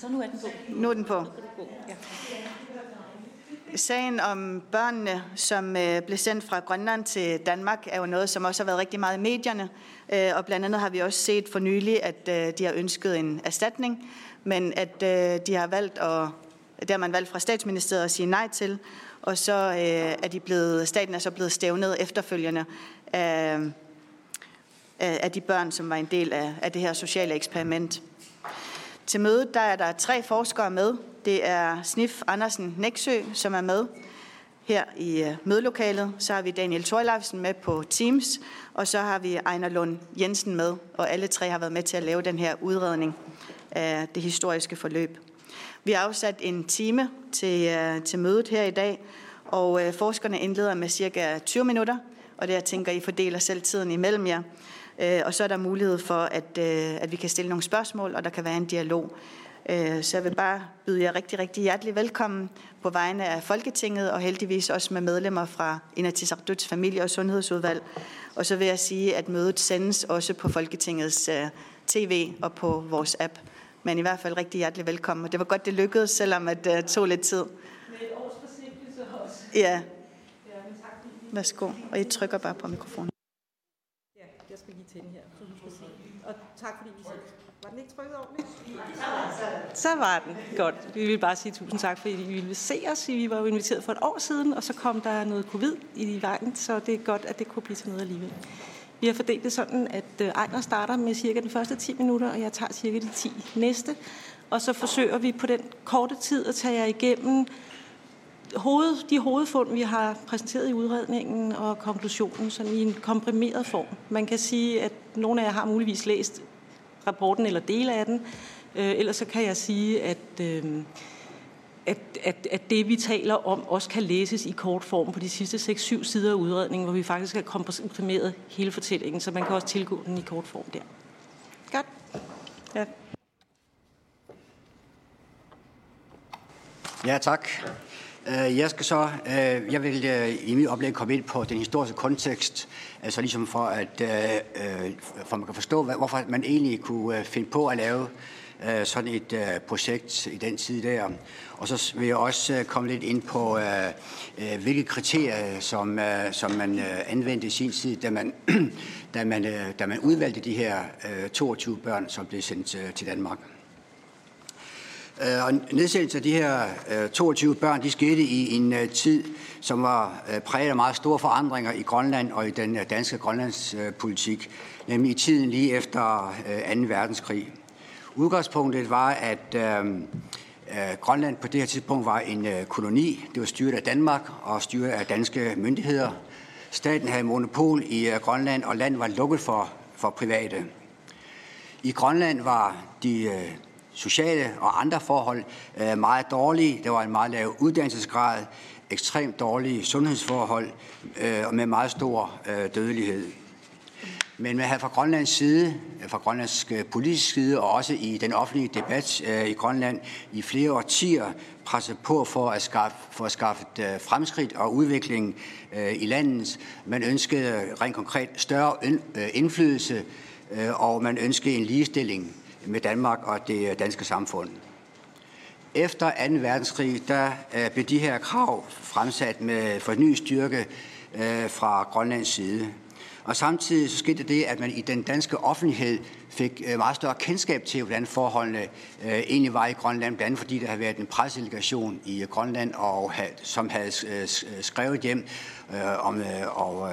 Så nu er den på. Nu er den på. Ja. Sagen om børnene, som øh, blev sendt fra Grønland til Danmark, er jo noget, som også har været rigtig meget i medierne. Øh, og blandt andet har vi også set for nylig, at øh, de har ønsket en erstatning, men at øh, de har valgt at, det har man valgt fra statsministeriet at sige nej til. Og så øh, er de blevet, staten er så blevet stævnet efterfølgende af, af, af de børn, som var en del af, af det her sociale eksperiment. Til mødet der er der tre forskere med. Det er Snif Andersen Næksø, som er med her i øh, mødelokalet. Så har vi Daniel Thorleifsen med på Teams, og så har vi Ejner Lund Jensen med, og alle tre har været med til at lave den her udredning af det historiske forløb. Vi har afsat en time til, øh, til mødet her i dag, og øh, forskerne indleder med cirka 20 minutter, og det jeg tænker, I fordeler selv tiden imellem jer. Øh, og så er der mulighed for, at, øh, at vi kan stille nogle spørgsmål, og der kan være en dialog. Øh, så jeg vil bare byde jer rigtig, rigtig hjertelig velkommen på vegne af Folketinget, og heldigvis også med medlemmer fra Inatisarduts familie- og sundhedsudvalg. Og så vil jeg sige, at mødet sendes også på Folketingets tv og på vores app. Men i hvert fald rigtig hjertelig velkommen. Og det var godt, det lykkedes, selvom at det tog lidt tid. Med et års forsinkelse også. Ja, værsgo. Og I trykker bare på mikrofonen. Ja, her, så du skal se. Og tak fordi I selv. Var den ikke trykket ordentligt? Så var den. Godt. Vi vil bare sige tusind tak, fordi I ville se os. Vi var jo inviteret for et år siden, og så kom der noget covid i vejen, så det er godt, at det kunne blive til noget alligevel. Vi har fordelt det sådan, at øh, Ejner starter med cirka de første 10 minutter, og jeg tager cirka de 10 næste. Og så forsøger vi på den korte tid at tage jer igennem hoved, de hovedfund, vi har præsenteret i udredningen og konklusionen, sådan i en komprimeret form. Man kan sige, at nogle af jer har muligvis læst rapporten eller dele af den. Øh, ellers så kan jeg sige, at, øh, at, at, at det, vi taler om, også kan læses i kort form på de sidste 6-7 sider af udredningen, hvor vi faktisk har komprimeret hele fortællingen, så man kan også tilgå den i kort form der. Godt. Ja. Ja, tak. Øh, Jeg skal så, øh, jeg vil øh, i mit oplæg komme ind på den historiske kontekst, altså ligesom for at, øh, øh at for man kan forstå, hvorfor man egentlig kunne øh, finde på at lave sådan et projekt i den tid der. Og så vil jeg også komme lidt ind på, øh, hvilke kriterier, som, som man anvendte i sin tid, da man, da man, da man udvalgte de her 22 børn, som blev sendt til Danmark. Øh, Og nedsættelse af de her øh, 22 børn, de skete i en øh, tid, som var øh, præget af meget store forandringer i Grønland og i den danske Grønlandspolitik, nemlig i tiden lige efter 2. verdenskrig. Udgangspunktet var, at Grønland på det her tidspunkt var en koloni. Det var styret af Danmark og styret af danske myndigheder. Staten havde monopol i Grønland, og landet var lukket for, for private. I Grønland var de sociale og andre forhold øh, meget dårlige. Der var en meget lav uddannelsesgrad, ekstremt dårlige sundhedsforhold øh, og med meget stor øh, dødelighed. Men man havde fra Grønlands side, øh, fra grønlandsk øh, politisk side og også i den offentlige debat øh, i Grønland i flere årtier presset på for at skaffe, for at skaffe øh, fremskridt og udvikling øh, i landet. Man ønskede rent konkret større øh, indflydelse, og man ønskede en ligestilling med Danmark og det øh, danske samfund. Efter 2. verdenskrig, der øh, blev de her krav fremsat med fornyet styrke øh, fra Grønlands side. Og samtidig så skete det, at man i den danske offentlighed fik meget større kendskab til, hvordan forholdene egentlig var i Grønland, blandt andet fordi der havde været en pressedelegation i Grønland, og som havde skrevet hjem om, og,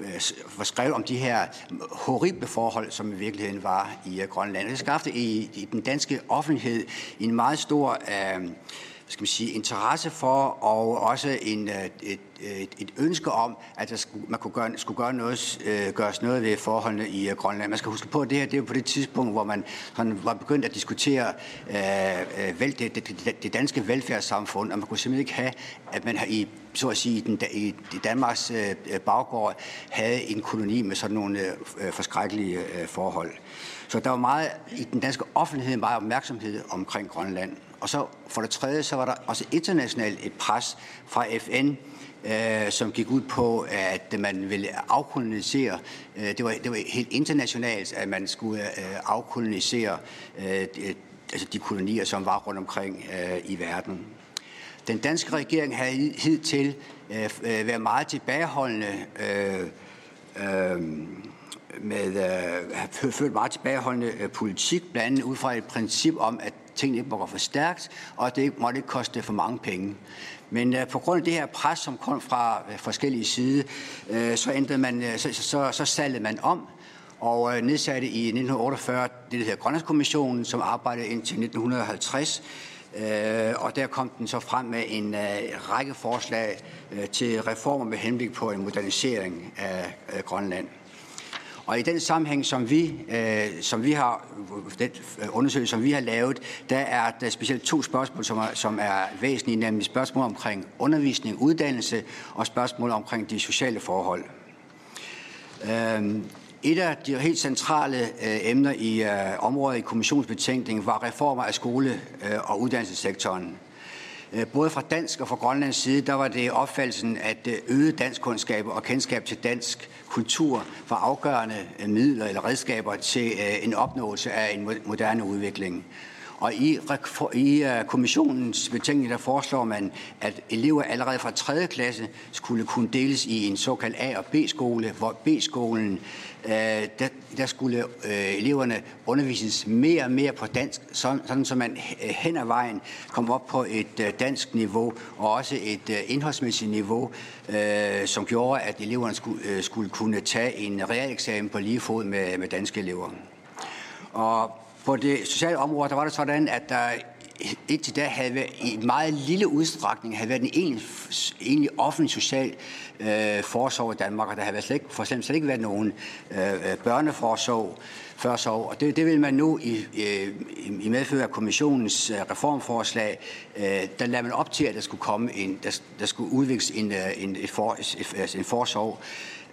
øh, var skrevet om de her horrible forhold, som i virkeligheden var i Grønland. Og det skabte i, i den danske offentlighed en meget stor øh, skal man sige, interesse for, og også en, øh, et, et, et ønske om, at der skulle, man kunne gøre, skulle gøre noget, øh, gøres noget ved forholdene i øh, Grønland. Man skal huske på, at det her det er på det tidspunkt, hvor man sådan var begyndt at diskutere øh, øh vel, det, det, det danske velfærdssamfund, og man kunne simpelthen ikke have, at man har i så at sige, i, den, i, i Danmarks øh, øh, baggård havde en koloni med sådan nogle øh, forskrækkelige øh, forhold. Så der var meget i den danske offentlighed meget opmærksomhed omkring Grønland. Og så for det tredje, så var der også internationalt et pres fra FN, øh, som gik ud på, at man ville afkolonisere. Øh, det, var, det var helt internationalt, at man skulle øh, afkolonisere øh, altså de kolonier, som var rundt omkring øh, i verden. Den danske regering havde hidtil øh, øh, været meget tilbageholdende øh, øh, med øh, ført meget tilbageholdende øh, politik, blandt andet ud fra et princip om, at tingene ikke må gå for stærkt, og at det ikke måtte ikke koste for mange penge. Men øh, på grund af det her pres, som kom fra øh, forskellige sider, øh, så, ændrede man, øh, så, så, så salgede man om, og øh, nedsatte i 1948 det, der hedder Grønlandskommissionen, som arbejdede indtil 1950. Øh, og der kom den så frem med en øh, række forslag øh, til reformer med henblik på en modernisering af øh, Grønland. Og i den sammenhæng, som vi, øh, som vi har, den undersøgelse, som vi har lavet, der er der specielt to spørgsmål, som er, som er væsentlige, nemlig spørgsmål omkring undervisning, uddannelse og spørgsmål omkring de sociale forhold. Øh, et af de helt centrale øh, emner i øh, området i kommissionsbetænkningen var reformer af skole- øh, og uddannelsessektoren. Øh, både fra dansk og fra Grønlands side, der var det opfattelsen, at øh, øget dansk kundskab og kendskab til dansk kultur var afgørende øh, midler eller redskaber til en opnåelse af en moderne udvikling. Og i, i uh, kommissionens betænkning, der foreslår man, at elever allerede fra 3. klasse skulle kunne deles i en såkaldt A- og B-skole, hvor B-skolen, uh, der, der skulle øh, eleverne undervises mere og mere på dansk, sådan, sådan så man øh, hen ad vejen kom op på et øh, dansk niveau, og også et øh, indholdsmæssigt niveau, øh, som gjorde, at eleverne skulle, øh, skulle kunne tage en realeksamen på lige fod med, med danske elever. Og på det sociale område, der var det sådan, at der indtil da havde været, i meget lille udstrækning havde været den egentlig, egentlig offentlig social øh, forsorg i Danmark, og der havde været slet ikke, for eksempel slet ikke været nogen øh, øh børneforsorg før så. Og det, det vil man nu i, i, i medfør af kommissionens øh, reformforslag, øh, der lader man op til, at der skulle komme en, der, der skulle udvikles en, øh, en, et for, altså en forsorg,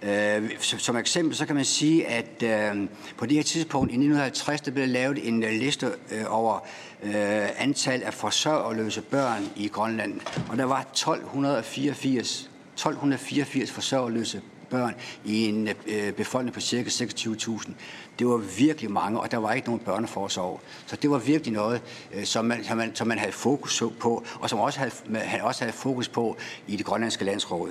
Øh, som eksempel så kan man sige, at øh, på det her tidspunkt i 1950, der blev lavet en øh, liste øh, over øh, antal af forsørgerløse børn i Grønland, og der var 1284, 1284 forsørgerløse børn i en øh, befolkning på ca. 26.000. Det var virkelig mange, og der var ikke nogen børneforsorg. Så det var virkelig noget, øh, som, man, som, man, som man havde fokus på, og som også havde, man også havde fokus på i det grønlandske landsråd.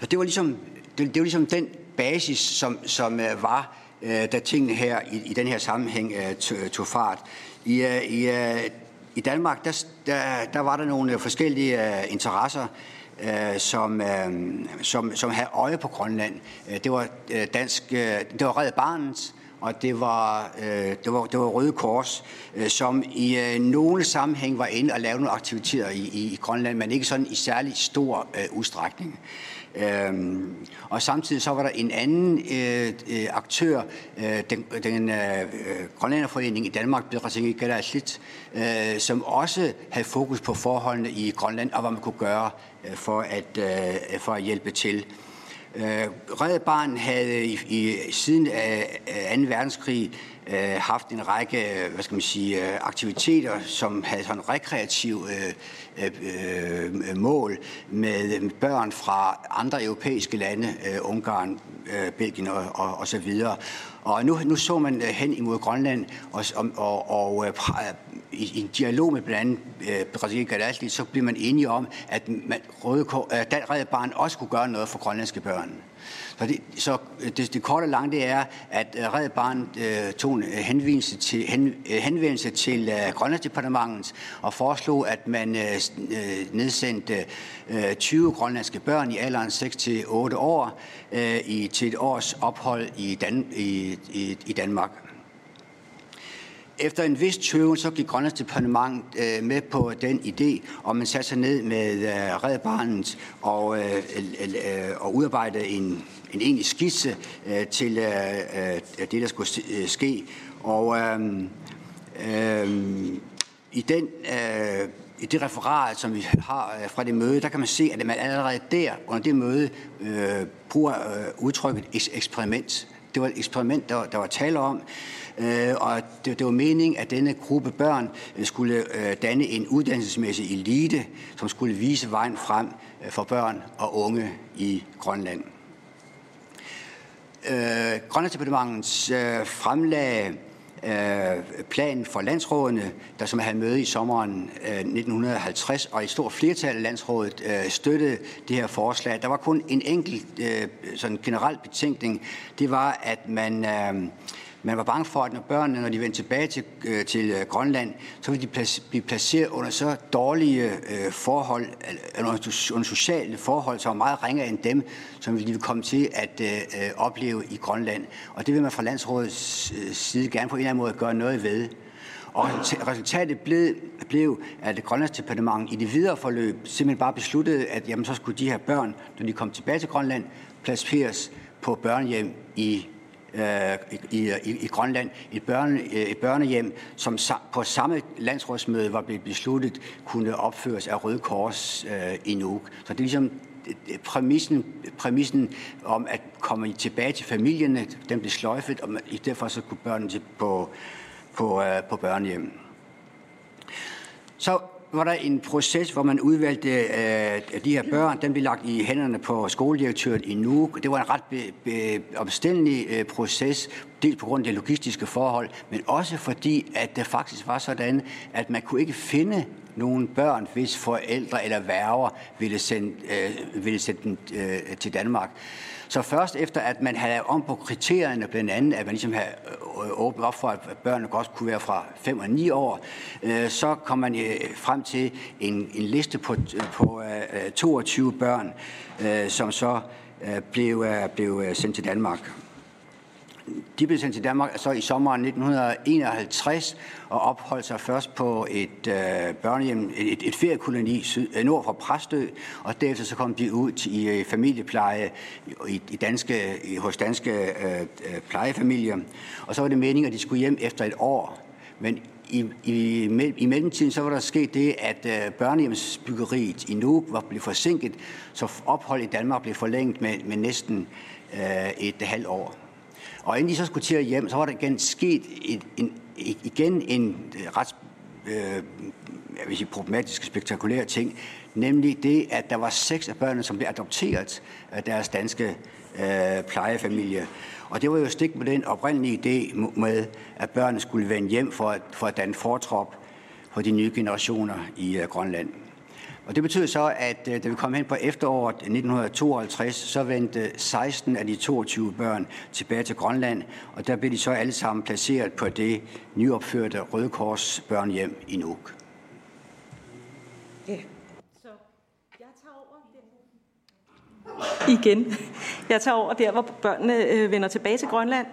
Og det var ligesom, det, det var ligesom den basis, som, som øh, var, uh, da tingene her i, i den her sammenhæng uh, tog fart. I, i, i Danmark, der, der, der var der nogle forskellige interesser, uh, som, uh, som, som havde øje på Grønland. Øh, det var dansk, det var Red Barnet, og det var, øh, det var, det var Røde Kors, øh, som i øh, nogle sammenhæng var inde og lave nogle aktiviteter i, i, i Grønland, men ikke sådan i særlig stor øh, udstrækning. Øhm, og samtidig så var der en anden øh, øh, aktør, øh, den, den øh, Grønlanderforening i Danmark, Bedrasing Galaslit, øh, som også havde fokus på forholdene i Grønland og hvad man kunne gøre Øh, for, at, øh, for at hjælpe til. Øh, Red Barn havde i, i, siden af 2. verdenskrig øh, haft en række hvad skal man sige, aktiviteter, som havde sådan rekreativ øh, øh, mål med børn fra andre europæiske lande, øh, Ungarn, øh, Belgien og, og, og så videre. Og nu, nu så man hen imod Grønland, og, og, og og i, en dialog med blandt andet øh, Brasilien Gadasli, så blev man enige om, at man, Røde, øh, Red Barn også kunne gøre noget for grønlandske børn. Så, det, så øh, det, det korte og lange det er, at øh, Red Barn øh, tog en henvendelse til, hen, henvendelse til øh, Grønlandsdepartementet og foreslog, at man øh, nedsendte øh, 20 grønlandske børn i alderen 6-8 år øh, i, til et års ophold i, Dan, i, i, i Danmark. Efter en vis tøven, så gik Grønlands departement øh, med på den idé, og man satte sig ned med øh, Red Barnet og, øh, øh, og udarbejdede en, en egentlig skitse øh, til øh, øh, det, der skulle øh, ske. Og øh, øh, i den... Øh, i det referat, som vi har øh, fra det møde, der kan man se, at man allerede der under det møde øh, bruger øh, udtrykket eksperiment. Det var et eksperiment, der, der var tale om, øh, og det, det var meningen, at denne gruppe børn øh, skulle øh, danne en uddannelsesmæssig elite, som skulle vise vejen frem øh, for børn og unge i Grønland. Øh, Grønlandsdepartementets øh, fremlag øh, planen for landsrådene, der som havde møde i sommeren øh, 1950, og i stort flertal af landsrådet støttede det her forslag. Der var kun en enkelt sådan generel betænkning. Det var, at man man var bange for, at når børnene, når de vendte tilbage til, øh, til øh, Grønland, så ville de plac- blive placeret under så dårlige øh, forhold, under, under sociale forhold, som var meget ringere end dem, som de ville komme til at øh, øh opleve i Grønland. Og det vil man fra landsrådets øh, side gerne på en eller anden måde gøre noget ved. Og resultatet blev, blev at det Grønlandsdepartement i det videre forløb simpelthen bare besluttede, at jamen, så skulle de her børn, når de kom tilbage til Grønland, placeres på børnehjem i Øh, i, i, i Grønland, et, børne, øh, et børnehjem, som på samme landsrådsmøde var blevet besluttet, kunne opføres af Røde Kors øh, i Nuuk. Så det er ligesom præmissen, præmissen om at komme tilbage til familierne, den blev sløjfet, og i derfor så kunne børnene til på, på, øh, på børnehjem. Så var der en proces, hvor man udvalgte øh, de her børn. Den blev lagt i hænderne på skoledirektøren i Nuuk. Det var en ret be, be, omstændelig øh, proces, dels på grund af de logistiske forhold, men også fordi, at det faktisk var sådan, at man kunne ikke finde nogle børn, hvis forældre eller værger ville sende, øh, ville sende dem øh, til Danmark. Så først efter, at man havde om på kriterierne, blandt andet, at man ligesom havde øh, åbnet op for, at børnene godt kunne være fra 5 og 9 år, øh, så kom man øh, frem til en, en liste på, på 22 børn, som så blev, blev sendt til Danmark. De blev sendt til Danmark så i sommeren 1951 og opholdt sig først på et øh, børnehjem, et, et feriekoloni syd, øh, nord for Præstø, og derefter så kom de ud i øh, familiepleje i, i danske, i, hos danske øh, øh, plejefamilier. Og så var det meningen, at de skulle hjem efter et år. Men i, i, i mellemtiden så var der sket det, at øh, børnehjemsbyggeriet i Nuuk var blevet forsinket, så ophold i Danmark blev forlænget med, med næsten øh, et halvt år. Og inden de så skulle til hjem, så var der igen sket en, en, igen en øh, ret øh, jeg vil sige, problematisk spektakulær ting, nemlig det, at der var seks af børnene, som blev adopteret af deres danske øh, plejefamilie. Og det var jo stik med den oprindelige idé med, at børnene skulle vende hjem for at, for at danne fortrop for de nye generationer i øh, Grønland. Og det betyder så, at øh, da vi kom hen på efteråret 1952, så vendte 16 af de 22 børn tilbage til Grønland, og der blev de så alle sammen placeret på det nyopførte Røde Kors børnehjem i Nuuk. Ja. Så jeg tager over Igen. Jeg tager over der, hvor børnene øh, vender tilbage til Grønland.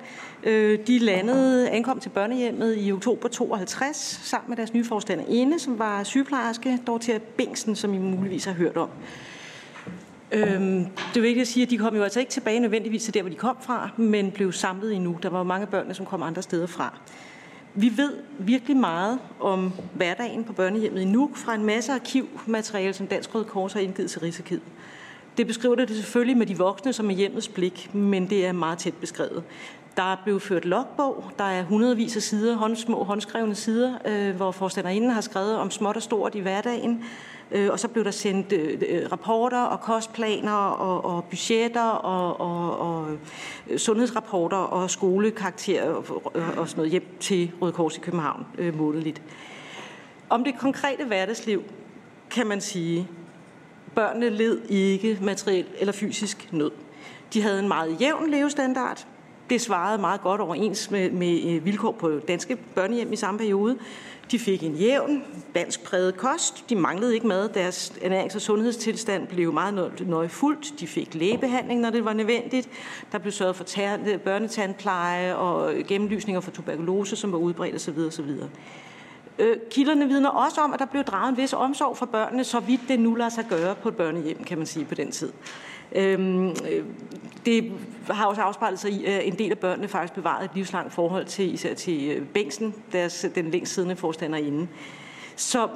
Øh, de landede, ankom til børnehjemmet i oktober 52 sammen med deres nye forstanderinde, som var sygeplejerske, Dorothea Bengsen, som I muligvis har hørt om. Øhm, det er vigtigt at sige, at de kom jo altså ikke tilbage nødvendigvis til der, hvor de kom fra, men blev samlet endnu. Der var mange børn, som kom andre steder fra. Vi ved virkelig meget om hverdagen på børnehjemmet i Nuuk fra en masse arkivmateriale, som Dansk Røde Kors har indgivet til Rigsarkivet. Det beskriver det selvfølgelig med de voksne som er hjemmets blik, men det er meget tæt beskrevet. Der er blevet ført logbog. Der er hundredvis af sider, hånd, små håndskrevne sider, øh, hvor forstanderinden har skrevet om småt og stort i hverdagen. Øh, og så blev der sendt øh, øh rapporter og kostplaner og, og budgetter og, og, og øh, sundhedsrapporter og skolekarakterer og, og sådan noget hjem til Røde Kors i København øh, månedligt. Om det konkrete hverdagsliv kan man sige, børnene led ikke materiel eller fysisk nød. De havde en meget jævn levestandard. Det svarede meget godt overens med, med øh, vilkår på danske børnehjem i samme periode. De fik en jævn, dansk præget kost. De manglede ikke mad. Deres ernærings- og sundhedstilstand blev meget nøje fuldt. De fik lægebehandling, når det var nødvendigt. Der blev sørget for børnetandpleje og gennemlysninger for tuberkulose, som var udbredt osv. osv. Øh, kilderne vidner også om, at der blev draget en vis omsorg for børnene, så vidt det nu lader sig gøre på et børnehjem, kan man sige på den tid. Øhm, øh, det har også afspejlet sig i, at en del af børnene faktisk bevarede et livslangt forhold til, især til øh, Bengtsen, deres, den længst siddende forstanderinde. Så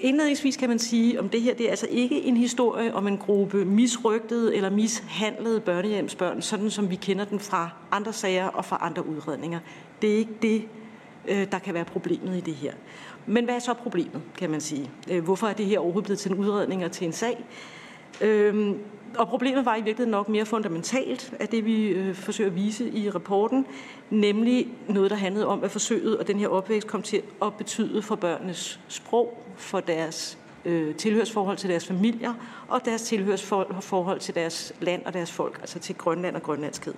indledningsvis kan man sige, om det her det er altså ikke en historie om en gruppe misrygtede eller mishandlede børnehjemsbørn, sådan som vi kender den fra andre sager og fra andre udredninger. Det er ikke det, øh, der kan være problemet i det her. Men hvad er så problemet, kan man sige? Øh, hvorfor er det her overhovedet blevet til en udredning og til en sag? Øhm, og problemet var i virkeligheden nok mere fundamentalt af det, vi øh, forsøger at vise i rapporten, nemlig noget, der handlede om, at forsøget og den her opvækst kom til at betyde for børnenes sprog, for deres øh, tilhørsforhold til deres familier og deres tilhørsforhold til deres land og deres folk, altså til Grønland og grønlandskhed.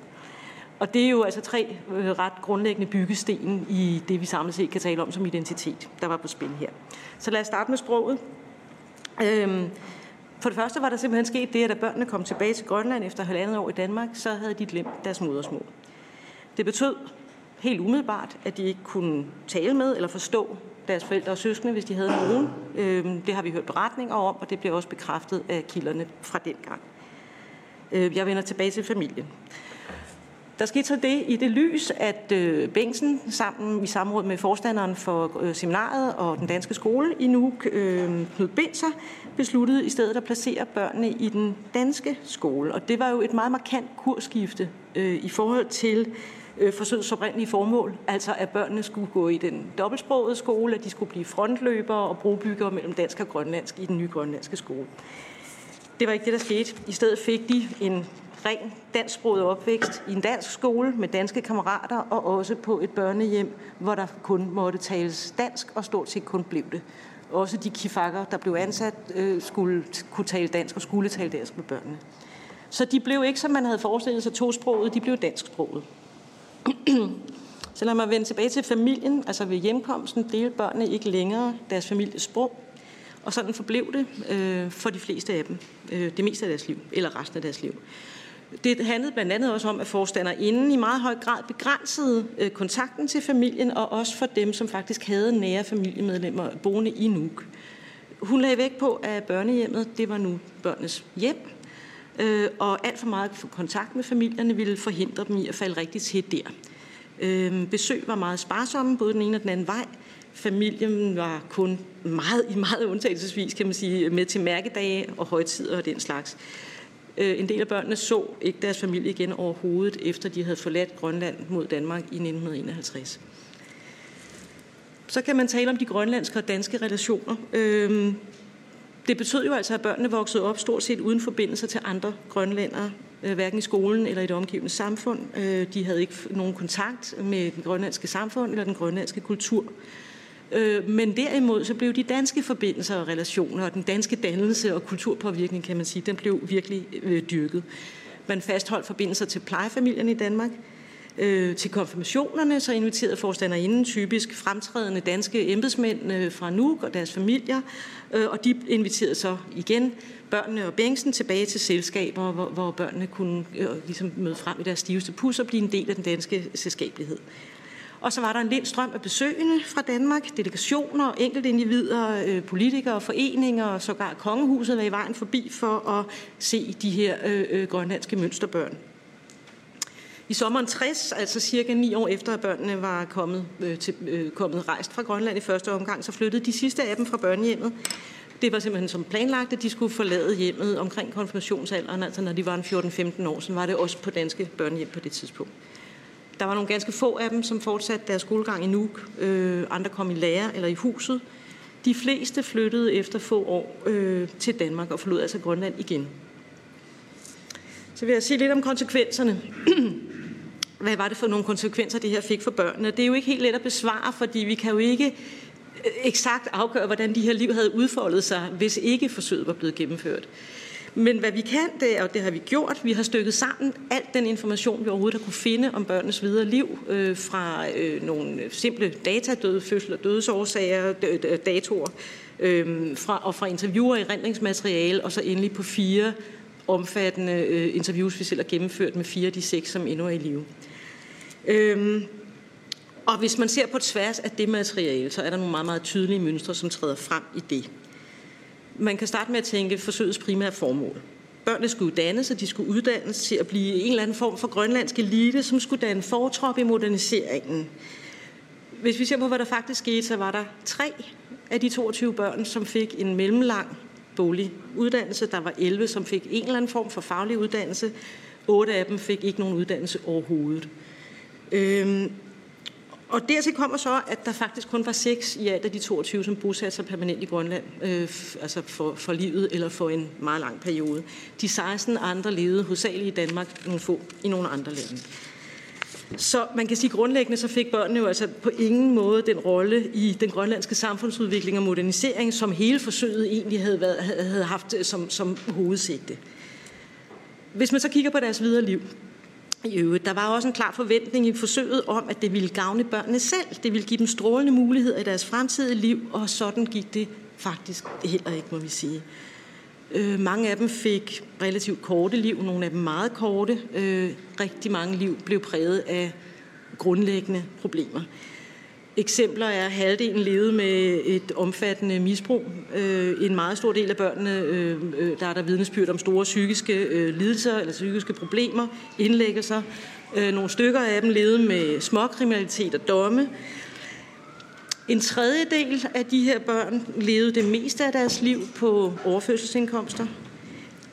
Og det er jo altså tre øh, ret grundlæggende byggesten i det, vi samlet set kan tale om som identitet, der var på spil her. Så lad os starte med sproget. Øhm, for det første var der simpelthen sket det, at da børnene kom tilbage til Grønland efter halvandet år i Danmark, så havde de glemt deres modersmål. Det betød helt umiddelbart, at de ikke kunne tale med eller forstå deres forældre og søskende, hvis de havde nogen. Øhm, det har vi hørt beretninger om, og det bliver også bekræftet af kilderne fra den gang. Øh, jeg vender tilbage til familien. Der skete så det i det lys, at øh, Bengtsen sammen i samråd med forstanderen for øh, seminaret og den danske skole i Nuuk, øh, Knud Binser, besluttede i stedet at placere børnene i den danske skole. Og det var jo et meget markant kursskifte øh, i forhold til øh, forsøgets oprindelige formål, altså at børnene skulle gå i den dobbeltsprogede skole, at de skulle blive frontløbere og brobyggere mellem dansk og grønlandsk i den nye grønlandske skole. Det var ikke det, der skete. I stedet fik de en ren dansksproget opvækst i en dansk skole med danske kammerater og også på et børnehjem, hvor der kun måtte tales dansk og stort set kun blev det. Også de kifakker, der blev ansat, øh, skulle kunne tale dansk og skulle tale dansk med børnene. Så de blev ikke, som man havde forestillet sig, tosproget, de blev dansksproget. Så lad mig vende tilbage til familien. Altså ved hjemkomsten delte børnene ikke længere deres families sprog. Og sådan forblev det øh, for de fleste af dem, øh, det meste af deres liv, eller resten af deres liv. Det handlede blandt andet også om, at forstanderinden i meget høj grad begrænsede øh, kontakten til familien, og også for dem, som faktisk havde nære familiemedlemmer boende i Nuuk. Hun lagde vægt på, at børnehjemmet det var nu børnenes hjem, øh, og alt for meget kontakt med familierne ville forhindre dem i at falde rigtigt til der. Øh, besøg var meget sparsomme, både den ene og den anden vej. Familien var kun meget, i meget undtagelsesvis, kan man sige, med til mærkedage og højtider og den slags. Øh, en del af børnene så ikke deres familie igen overhovedet, efter de havde forladt Grønland mod Danmark i 1951. Så kan man tale om de grønlandske og danske relationer. Øh, det betød jo altså, at børnene voksede op stort set uden forbindelser til andre grønlændere, øh, hverken i skolen eller i det omgivende samfund. De havde ikke nogen kontakt med den grønlandske samfund eller den grønlandske kultur. Øh, men derimod så blev de danske forbindelser og relationer og den danske dannelse og kulturpåvirkning, kan man sige, den blev virkelig øh, dyrket. Man fastholdt forbindelser til plejefamilien i Danmark, øh, til konfirmationerne, så inviterede forstanderinden typisk fremtrædende danske embedsmænd øh, fra Nuuk og deres familier, øh, og de inviterede så igen børnene og bængsen tilbage til selskaber, hvor, hvor børnene kunne øh, ligesom møde frem i deres stiveste pus og blive en del af den danske selskabelighed. Og så var der en lind strøm af besøgende fra Danmark, delegationer, enkelte individer, øh, politikere, foreninger og sågar kongehuset var i vejen forbi for at se de her øh, øh, grønlandske mønsterbørn. I sommeren 60, altså cirka ni år efter, at børnene var kommet, øh, til, øh, kommet rejst fra Grønland i første omgang, så flyttede de sidste af dem fra børnehjemmet. Det var simpelthen som planlagt, at de skulle forlade hjemmet omkring konfirmationsalderen, altså når de var en 14-15 år, så var det også på danske børnehjem på det tidspunkt. Der var nogle ganske få af dem, som fortsatte deres skolegang i Nuuk. Øh, andre kom i lære eller i huset. De fleste flyttede efter få år øh, til Danmark og forlod altså Grønland igen. Så vil jeg sige lidt om konsekvenserne. Hvad var det for nogle konsekvenser, det her fik for børnene? Det er jo ikke helt let at besvare, fordi vi kan jo ikke øh, eksakt afgøre, hvordan de her liv havde udfoldet sig, hvis ikke forsøget var blevet gennemført. Men hvad vi kan, det er, og det har vi gjort, vi har stykket sammen alt den information, vi overhovedet har kunne finde om børnenes videre liv, øh, fra øh, nogle simple data, døde fødsler, dødsårsager, datoer, øh, fra, og fra interviewer i rendringsmateriale, og så endelig på fire omfattende øh, interviews, vi selv har gennemført med fire af de seks, som endnu er i live. Øh, og hvis man ser på tværs af det materiale, så er der nogle meget, meget tydelige mønstre, som træder frem i det. Man kan starte med at tænke forsøgets primære formål. Børnene skulle uddannes, og de skulle uddannes til at blive en eller anden form for grønlandsk elite, som skulle danne fortrop i moderniseringen. Hvis vi ser på, hvad der faktisk skete, så var der tre af de 22 børn, som fik en mellemlang bolig uddannelse. Der var 11, som fik en eller anden form for faglig uddannelse. Otte af dem fik ikke nogen uddannelse overhovedet. Øhm, og dertil kommer så, at der faktisk kun var seks i alt af de 22, som bosatte sig permanent i Grønland, øh, altså for, for livet eller for en meget lang periode. De 16 andre levede hovedsageligt i Danmark, nogle få i nogle andre lande. Så man kan sige, grundlæggende så fik børnene jo altså på ingen måde den rolle i den grønlandske samfundsudvikling og modernisering, som hele forsøget egentlig havde, været, havde haft som, som hovedsigte. Hvis man så kigger på deres videre liv, i øvrigt. Der var også en klar forventning i forsøget om, at det ville gavne børnene selv. Det ville give dem strålende muligheder i deres fremtidige liv, og sådan gik det faktisk heller ikke, må vi sige. Øh, mange af dem fik relativt korte liv, nogle af dem meget korte. Øh, rigtig mange liv blev præget af grundlæggende problemer. Eksempler er, at halvdelen levede med et omfattende misbrug. Øh, en meget stor del af børnene, øh, øh, der er der vidnesbyrd om store psykiske lidelser eller psykiske problemer, indlægger sig. nogle stykker af dem levede med småkriminalitet og domme. En tredjedel af de her børn levede det meste af deres liv på overførselsindkomster.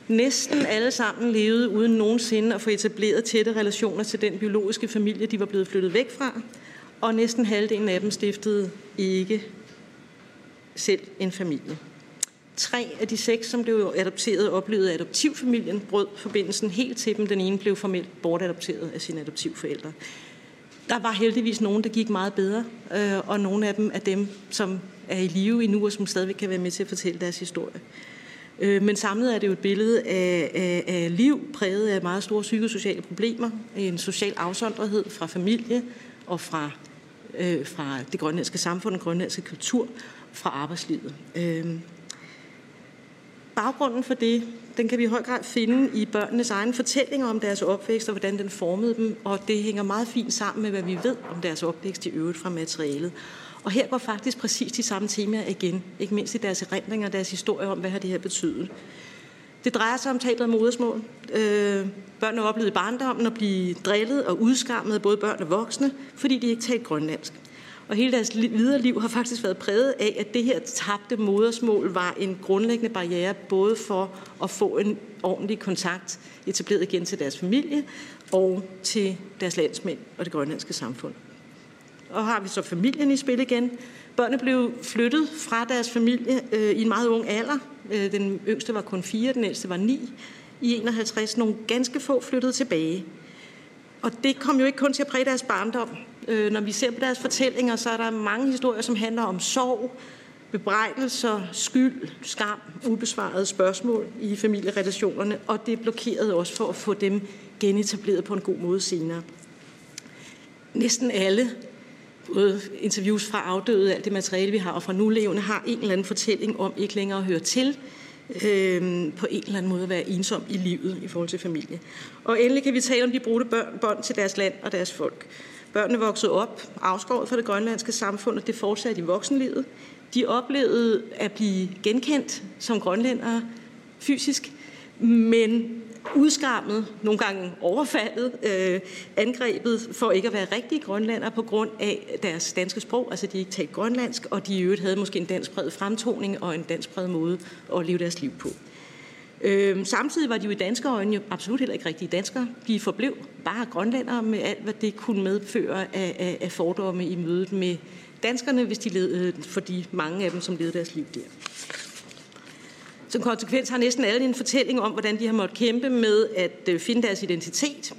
Næsten alle sammen levede uden nogensinde at få etableret tætte relationer til den biologiske familie, de var blevet flyttet væk fra. Og næsten halvdelen af dem stiftede ikke selv en familie. Tre af de seks, som blev adopteret, oplevede adoptivfamilien brød forbindelsen helt til dem. Den ene blev formelt bortadopteret af sine adoptivforældre. Der var heldigvis nogen, der gik meget bedre, øh, og nogle af dem er dem, som er i live endnu, og som stadigvæk kan være med til at fortælle deres historie. Øh, men samlet er det jo et billede af, af, af liv præget af meget store psykosociale problemer, en social afsondrethed fra familie og fra, øh, fra det grønlandske samfund, den grønlandske kultur, fra arbejdslivet. Øh, baggrunden for det, den kan vi i høj grad finde i børnenes egne fortællinger om deres opvækst og hvordan den formede dem, og det hænger meget fint sammen med, hvad vi ved om deres opvækst i øvrigt fra materialet. Og her går faktisk præcis de samme temaer igen, ikke mindst i deres erindringer og deres historie om, hvad har det her betydet. Det drejer sig om tabet af modersmål. Øh, børnene oplevede i barndommen at blive drillet og udskammet af både børn og voksne, fordi de ikke talte grønlandsk. Og hele deres videre liv har faktisk været præget af, at det her tabte modersmål var en grundlæggende barriere, både for at få en ordentlig kontakt etableret igen til deres familie og til deres landsmænd og det grønlandske samfund. Og har vi så familien i spil igen. Børnene blev flyttet fra deres familie øh, i en meget ung alder. Øh, den yngste var kun fire, den ældste var ni. I 51 nogle ganske få flyttede tilbage. Og det kom jo ikke kun til at præge deres barndom. Øh, når vi ser på deres fortællinger, så er der mange historier, som handler om sorg, bebrejdelser, skyld, skam, ubesvarede spørgsmål i familierelationerne, og det blokerede også for at få dem genetableret på en god måde senere. Næsten alle, både interviews fra afdøde, alt det materiale, vi har, og fra nulevende, har en eller anden fortælling om ikke længere at høre til, øh, på en eller anden måde at være ensom i livet i forhold til familie. Og endelig kan vi tale om de brudte bånd til deres land og deres folk. Børnene voksede op, afskåret fra det grønlandske samfund, og det fortsatte i voksenlivet. De oplevede at blive genkendt som grønlændere fysisk, men udskammet, nogle gange overfaldet, øh, angrebet for ikke at være rigtige grønlandere på grund af deres danske sprog, altså de ikke talte grønlandsk, og de i øvrigt havde måske en danskpræget fremtoning og en danskpræget måde at leve deres liv på. Øh, samtidig var de jo i danske øjne jo absolut heller ikke rigtige danskere. De forblev bare grønlændere med alt, hvad det kunne medføre af, af, af fordomme i mødet med danskerne, hvis de led, øh, for de mange af dem, som levede deres liv der. Som konsekvens har næsten alle en fortælling om, hvordan de har måttet kæmpe med at øh, finde deres identitet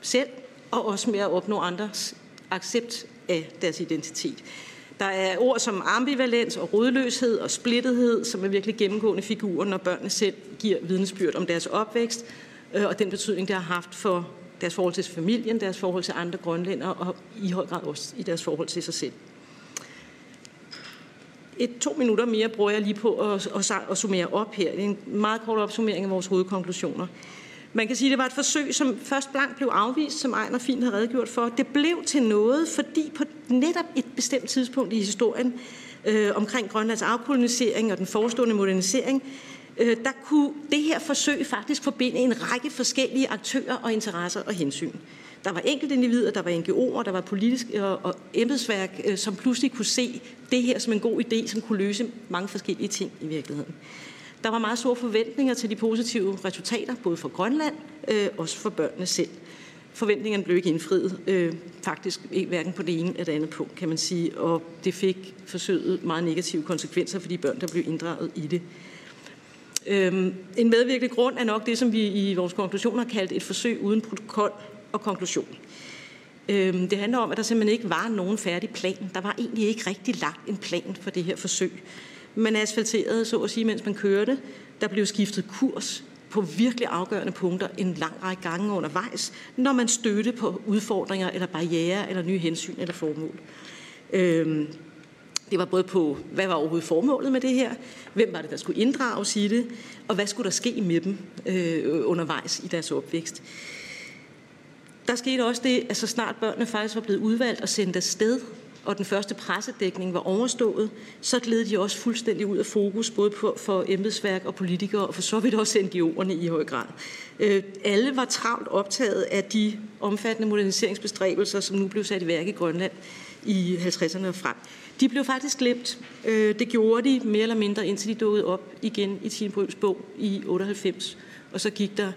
selv, og også med at opnå andres accept af deres identitet. Der er ord som ambivalens og rodløshed og splittethed, som er virkelig gennemgående figurer, når børnene selv giver vidnesbyrd om deres opvækst, øh, og den betydning, det har haft for deres forhold til familien, deres forhold til andre grønlændere, og i høj grad også i deres forhold til sig selv. Et to minutter mere bruger jeg lige på at, at, at summere op her. Det er en meget kort opsummering af vores hovedkonklusioner. Man kan sige, at det var et forsøg, som først blankt blev afvist, som Ejner fint har redegjort for. Det blev til noget, fordi på netop et bestemt tidspunkt i historien øh, omkring Grønlands afkolonisering og den forestående modernisering, øh, der kunne det her forsøg faktisk forbinde en række forskellige aktører og interesser og hensyn. Der var enkelte individer, der var NGO'er, der var politisk øh, og, og embedsværk, øh, som pludselig kunne se det her som en god idé, som kunne løse mange forskellige ting i virkeligheden. Der var meget store forventninger til de positive resultater, både for Grønland, øh, også for børnene selv. forventningerne blev ikke indfriet. Øh, faktisk hverken på det ene eller det andet punkt, kan man sige. Og det fik forsøget meget negative konsekvenser for de børn, der blev inddraget i det. Øhm, en medvirkende grund er nok det, som vi i vores konklusion har kaldt et forsøg uden protokol og konklusion. Øhm, det handler om, at der simpelthen ikke var nogen færdig plan. Der var egentlig ikke rigtig lagt en plan for det her forsøg. Man asfalterede, så at sige, mens man kørte. Der blev skiftet kurs på virkelig afgørende punkter en lang række gange undervejs, når man stødte på udfordringer eller barriere eller nye hensyn eller formål. Øhm, det var både på, hvad var overhovedet formålet med det her, hvem var det, der skulle inddrages i det, og hvad skulle der ske med dem øh, undervejs i deres opvækst. Der skete også det, at så snart børnene faktisk var blevet udvalgt og sendt afsted, og den første pressedækning var overstået, så gled de også fuldstændig ud af fokus, både på, for embedsværk og politikere, og for så vidt også NGO'erne i høj grad. Øh, alle var travlt optaget af de omfattende moderniseringsbestræbelser, som nu blev sat i værk i Grønland i 50'erne og frem. De blev faktisk glemt. Øh, det gjorde de mere eller mindre, indtil de dukkede op igen i Tine Brøms bog i 98. Og så gik der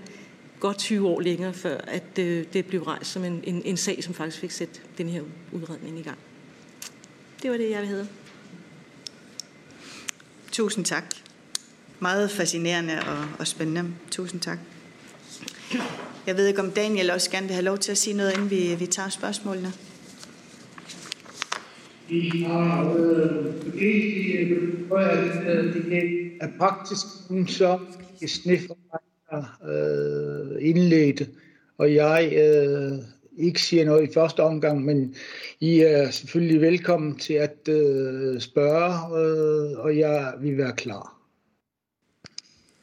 godt 20 år længere, før at øh, det blev rejst som en, en, en sag, som faktisk fik sat den her udredning i gang. Det var det, jeg havde. Tusind tak. Meget fascinerende og, og spændende. Tusind tak. Jeg ved ikke, om Daniel også gerne vil have lov til at sige noget, inden vi, vi tager spørgsmålene. Vi har øh, at det er praktisk, så sniffer øh, indledt, og jeg øh, ikke siger noget i første omgang, men I er selvfølgelig velkommen til at øh, spørge, øh, og jeg vil være klar.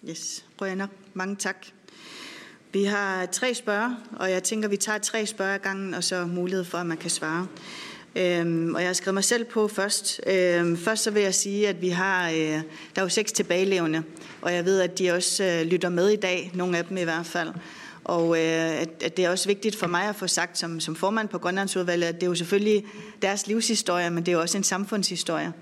Yes, Rønner, mange tak. Vi har tre spørger, og jeg tænker, vi tager tre spørger gangen, og så mulighed for, at man kan svare. Øhm, og jeg har skrevet mig selv på først. Øhm, først så vil jeg sige, at vi har, øh, der er jo seks tilbagelevende, og jeg ved, at de også øh, lytter med i dag, nogle af dem i hvert fald. Og øh, at det er også vigtigt for mig at få sagt som, som formand på Grønlandsudvalget, at det er jo selvfølgelig deres livshistorie, men det er jo også en samfundshistorie.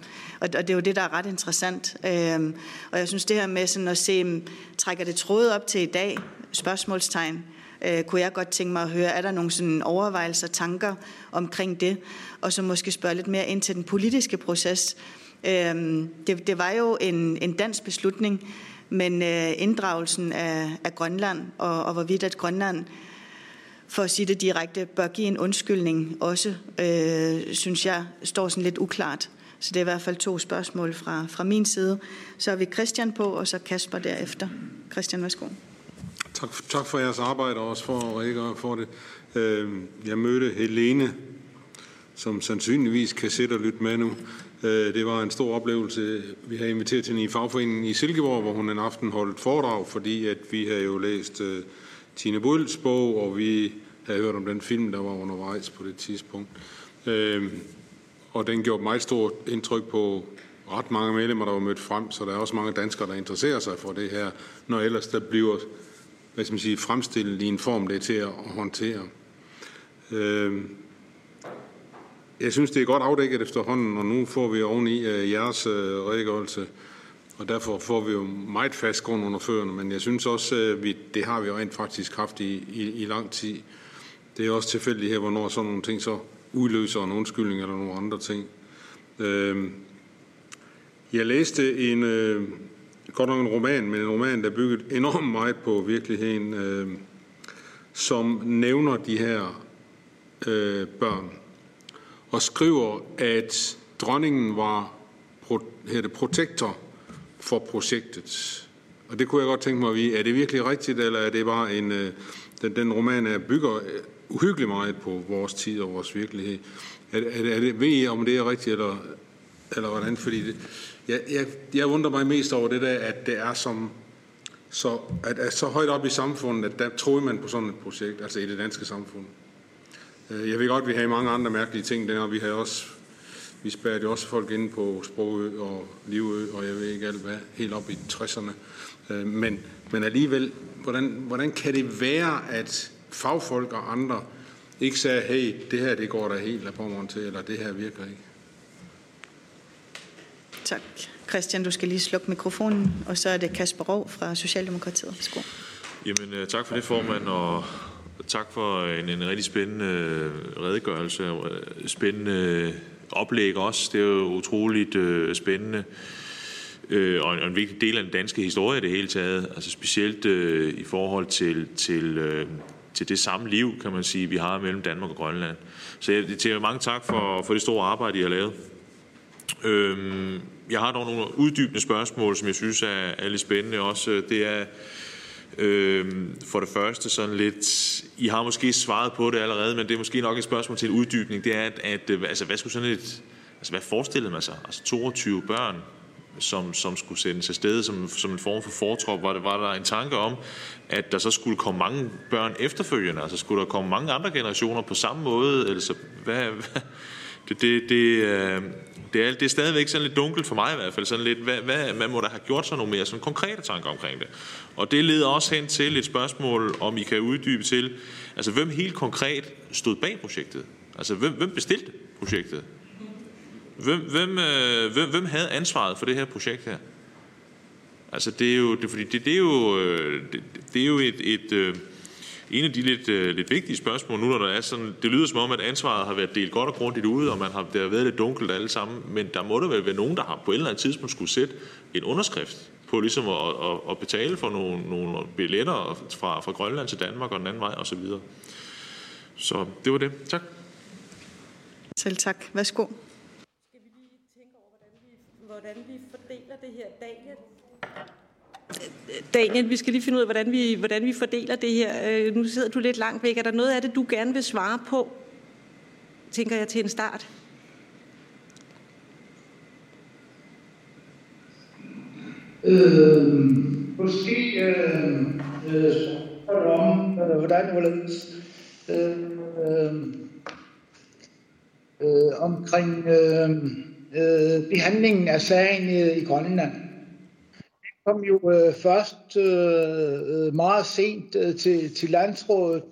Og, og det er jo det, der er ret interessant. Øhm, og jeg synes det her med sådan at se, trækker det trådet op til i dag, spørgsmålstegn, øh, kunne jeg godt tænke mig at høre, er der nogle sådan overvejelser, tanker omkring det? Og så måske spørge lidt mere ind til den politiske proces. Øhm, det, det var jo en, en dansk beslutning, men øh, inddragelsen af, af Grønland, og, og hvorvidt at Grønland, for at sige det direkte, bør give en undskyldning også, øh, synes jeg, står sådan lidt uklart. Så det er i hvert fald to spørgsmål fra, fra min side. Så har vi Christian på, og så Kasper derefter. Christian, værsgo. Tak, tak for jeres arbejde, og også for at redegøre for det. Øhm, jeg mødte Helene, som sandsynligvis kan sætte og lytte med nu. Øh, det var en stor oplevelse. Vi havde inviteret til i fagforeningen i Silkeborg, hvor hun en aften holdt foredrag, fordi at vi havde jo læst uh, Tine Bulls bog, og vi havde hørt om den film, der var undervejs på det tidspunkt. Uh, og den gjorde meget stort indtryk på ret mange medlemmer, der var mødt frem, så der er også mange danskere, der interesserer sig for det her, når ellers der bliver hvad skal man sige, fremstillet i en form, det er til at håndtere. Uh, jeg synes, det er godt afdækket efterhånden, og nu får vi oveni øh, jeres uh, redegørelse, og derfor får vi jo meget fast grund under førerne, men jeg synes også, vi, det har vi jo rent faktisk haft i, i, i lang tid. Det er også tilfældigt her, hvornår sådan nogle ting så udløser en undskyldning eller nogle andre ting. Uh, jeg læste en, uh, godt nok en roman, men en roman, der bygget enormt meget på virkeligheden, øh, som nævner de her øh, børn og skriver, at dronningen var hedder protektor for projektet. Og det kunne jeg godt tænke mig at vide, er det virkelig rigtigt, eller er det bare en, øh, den, den roman er bygger øh, uhyggeligt meget på vores tid og vores virkelighed. Er, er, er det, ved I, om det er rigtigt, eller, eller hvordan? Fordi det, jeg, jeg, jeg undrer mig mest over det der, at det er som, så, at, at så højt op i samfundet, at der troede man på sådan et projekt, altså i det danske samfund. Øh, jeg ved godt, at vi har mange andre mærkelige ting der, og vi har også vi spærrede jo også folk inde på Sprogø og Livø, og jeg ved ikke alt hvad, helt op i 60'erne. Øh, men, men alligevel, hvordan, hvordan kan det være, at fagfolk og andre ikke sagde, hey, det her det går der helt af til, eller det her virker ikke? Tak. Christian, du skal lige slukke mikrofonen, og så er det Kasper Rov fra Socialdemokratiet. Værsgo. Jamen, øh, tak for det, formand, og tak for en, en rigtig spændende øh, redegørelse øh, spændende oplæg også. Det er jo utroligt øh, spændende øh, og, en, og en vigtig del af den danske historie i det hele taget. Altså specielt øh, i forhold til, til, øh, til det samme liv, kan man sige, vi har mellem Danmark og Grønland. Så jeg til mange tak for, for det store arbejde, I har lavet. Øhm, jeg har dog nogle uddybende spørgsmål, som jeg synes er, er lidt spændende også. Det er øh, for det første sådan lidt, I har måske svaret på det allerede, men det er måske nok et spørgsmål til en uddybning. Det er, at, at øh, altså, hvad skulle sådan et, altså hvad forestillede man sig? Altså 22 børn, som, som skulle sendes afsted som, som en form for fortrop, var, det, var der en tanke om, at der så skulle komme mange børn efterfølgende, altså skulle der komme mange andre generationer på samme måde, altså hvad, hvad det, det, det, øh, det, er, det er stadigvæk sådan lidt dunkelt for mig i hvert fald, sådan lidt, hvad, hvad, man må da have gjort sig nogle mere sådan konkrete tanker omkring det. Og det leder også hen til et spørgsmål, om I kan uddybe til, altså hvem helt konkret stod bag projektet? Altså hvem, hvem bestilte projektet? Hvem, hvem, øh, hvem, hvem havde ansvaret for det her projekt her? Altså det er jo, det, fordi det, det er jo, øh, det, det er jo et, et øh, en af de lidt, øh, lidt vigtige spørgsmål nu, når der er sådan, det lyder som om, at ansvaret har været delt godt og grundigt ud, og man har, det har været lidt dunkelt alle sammen, men der må der vel være nogen, der har på et eller andet tidspunkt skulle sætte en underskrift på ligesom at, at, at betale for nogle, nogle billetter fra, fra Grønland til Danmark og den anden vej osv. Så, videre. så det var det. Tak. Selv tak. Værsgo hvordan vi fordeler det her. Daniel, Daniel, vi skal lige finde ud af, hvordan vi, hvordan vi fordeler det her. Øh, nu sidder du lidt langt væk. Er der noget af det, du gerne vil svare på? Tænker jeg til en start. Øh, måske øh, øh, om, øh, hvordan hvorledes øh, øh, øh, omkring øh, øh, behandlingen af sagen i, i Grønland. Kom jo øh, først øh, øh, meget sent øh, til, til landsrådet.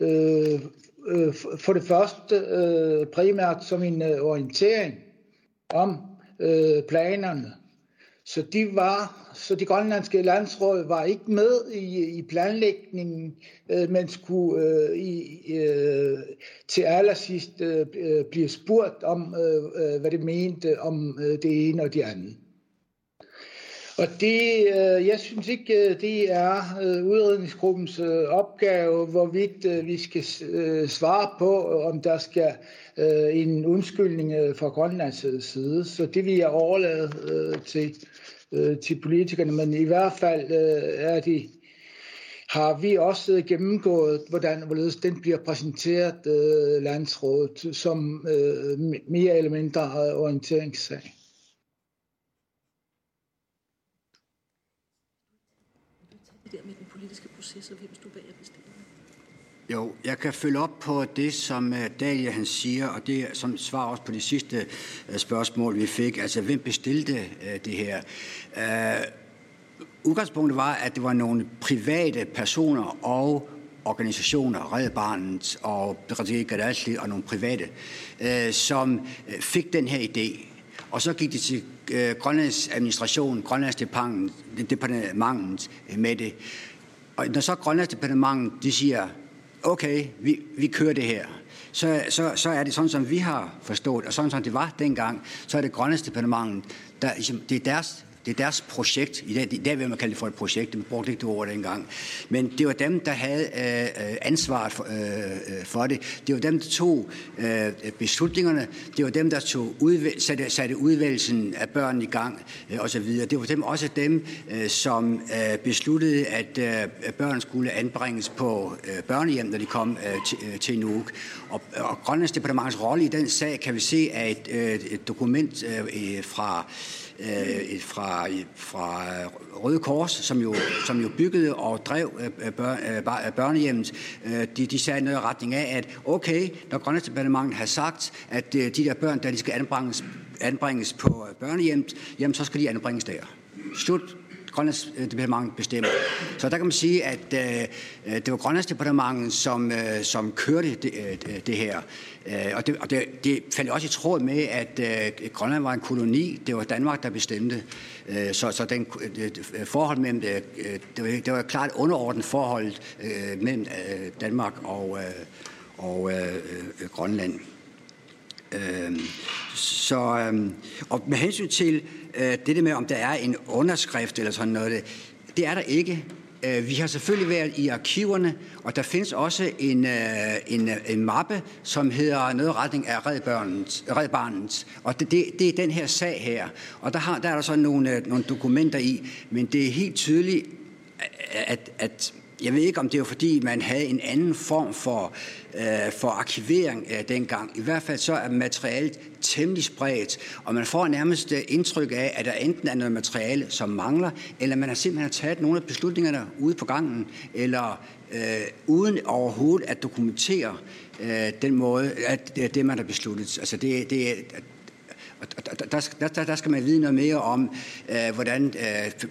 Øh, øh, for det første øh, primært som en øh, orientering om øh, planerne. Så de var, så de grønlandske landsråd var ikke med i, i planlægningen, øh, men skulle øh, i, øh, til allersidst øh, øh, blive spurgt om, øh, øh, hvad det mente om øh, det ene og det andet. Og det, øh, jeg synes ikke, øh, det er øh, udredningsgruppens opgave, hvorvidt vi skal svare på, om der skal en undskyldning fra Grønlands side. Så det vil jeg overlade til til politikerne, men i hvert fald er de, har vi også gennemgået, hvordan hvorledes den bliver præsenteret landsrådet som mere eller mindre orienteringssag. Det der med den politiske proces, og hvem stod bag at bestemme? Jo, jeg kan følge op på det, som øh, Dalia han siger, og det som svar også på det sidste øh, spørgsmål, vi fik. Altså, hvem bestilte øh, det her? Udgangspunktet var, at det var nogle private personer og organisationer, Red Barnet og Brasil Gadasli og nogle private, uh, som fik den her idé. Og så gik det til Grønlands administration, Grønlands departement med det. Og når så Grønlandsdepartementet de siger, okay, vi, vi kører det her. Så, så, så er det sådan, som vi har forstået, og sådan som det var dengang, så er det Grønlandsdepartementet, der, ligesom, det er deres det er deres projekt. I dag, i dag vil man kalde det for et projekt. Det brugte ikke det ord dengang. Men det var dem, der havde øh, ansvaret for, øh, øh for det. Det var dem, der tog øh, beslutningerne. Det var dem, der tog udvæl- satte, satte udvælgelsen af børn i gang øh, osv. Det var dem, også dem, øh, som øh, besluttede, at øh, børn skulle anbringes på øh, børnehjem, når de kom øh, til, øh, til Nuuk. Og, og Grønlands departements rolle i den sag kan vi se af et, øh, et dokument øh, fra øh, fra, fra Røde Kors, som jo, som jo byggede og drev øh, øh bør, øh, øh, børnehjemmet, øh, de, de sagde noget i retning af, at okay, når Grønlandsdepartementet har sagt, at øh, de der børn, der de skal anbringes, anbringes på øh, børnehjemmet, jamen så skal de anbringes der. Slut Grønlands departement bestemmer. Så der kan man sige, at øh, det var Grønlands departement, som, øh, som kørte det, øh, det her. Øh, og det, og det, det faldt også i tråd med, at øh, Grønland var en koloni. Det var Danmark, der bestemte. Øh, så så den, øh, øh, det, forhold mellem det, det, var, det var et klart underordnet forhold øh, mellem øh, Danmark og, øh, og øh, øh, Grønland. Øh, så, øh, og med hensyn til øh, det der med, om der er en underskrift eller sådan noget, det, det er der ikke. Øh, vi har selvfølgelig været i arkiverne, og der findes også en, øh, en, øh, en mappe, som hedder noget retning af redbarnens Red Barnens. Og det, det, det er den her sag her. Og der, har, der er der så nogle, nogle dokumenter i, men det er helt tydeligt, at, at jeg ved ikke, om det var fordi, man havde en anden form for, øh, for arkivering øh, dengang. I hvert fald så er materialet temmelig spredt, og man får nærmest øh, indtryk af, at der enten er noget materiale, som mangler, eller man har simpelthen taget nogle af beslutningerne ude på gangen, eller øh, uden overhovedet at dokumentere øh, den måde, at det, det man har besluttet. Altså det, det, der, der, der skal man vide noget mere om, øh, hvordan,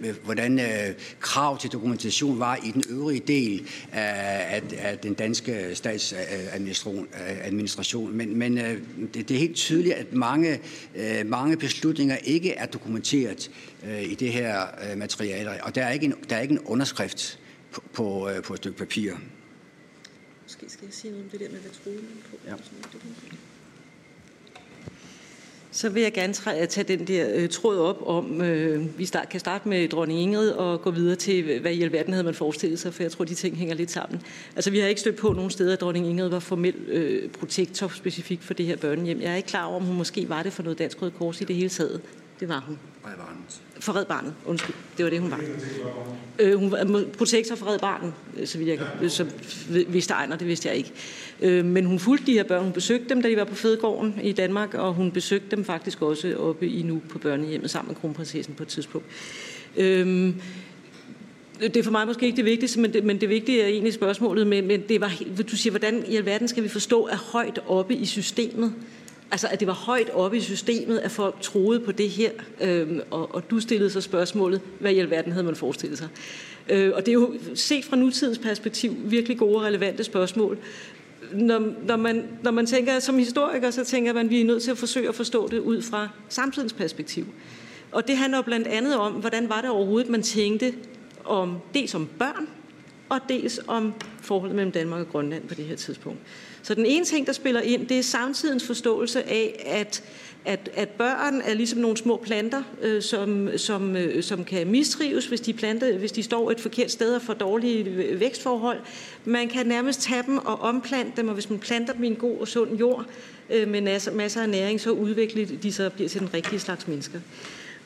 øh, hvordan øh, krav til dokumentation var i den øvrige del af, af den danske statsadministration. Men, men øh, det, det er helt tydeligt, at mange, øh, mange beslutninger ikke er dokumenteret øh, i det her øh, materiale, og der er ikke en, der er ikke en underskrift på, på, øh, på et stykke papir. Måske skal jeg sige noget om det der med, hvad troede på. Ja. Så vil jeg gerne tage den der øh, tråd op om, øh, vi start, kan starte med dronning Ingrid og gå videre til, hvad i alverden havde man forestillet sig, for jeg tror, de ting hænger lidt sammen. Altså, vi har ikke stødt på nogen steder, at dronning Ingrid var formel øh, protektor specifikt for det her børnehjem. Jeg er ikke klar over, om hun måske var det for noget Dansk Røde Kors i det hele taget. Det var hun. For Red Barnet, undskyld. Det var det, hun var. Øh, hun var protektor for Red Barnet, øh, så vidt jeg så vidste Ejner, det vidste jeg ikke. Øh, men hun fulgte de her børn. Hun besøgte dem, da de var på Fedegården i Danmark, og hun besøgte dem faktisk også oppe i nu på børnehjemmet sammen med kronprinsessen på et tidspunkt. Øh, det er for mig måske ikke det vigtigste, men det, men det vigtige er egentlig spørgsmålet, men, men det var, du siger, hvordan i alverden skal vi forstå, at højt oppe i systemet, Altså, at det var højt oppe i systemet, at folk troede på det her, øhm, og, og du stillede så spørgsmålet, hvad i alverden havde man forestillet sig? Øh, og det er jo set fra nutidens perspektiv virkelig gode og relevante spørgsmål. Når, når, man, når man tænker som historiker, så tænker man, at vi er nødt til at forsøge at forstå det ud fra samtidens perspektiv. Og det handler blandt andet om, hvordan var det overhovedet, man tænkte om dels om børn, og dels om forholdet mellem Danmark og Grønland på det her tidspunkt. Så den ene ting, der spiller ind, det er samtidens forståelse af, at, at, at børn er ligesom nogle små planter, øh, som, som, øh, som kan mistrives, hvis de, planter, hvis de står et forkert sted og får dårlige vækstforhold. Man kan nærmest tage dem og omplante dem, og hvis man planter dem i en god og sund jord øh, med masser, masser af næring, så udvikler de sig og bliver til den rigtige slags mennesker.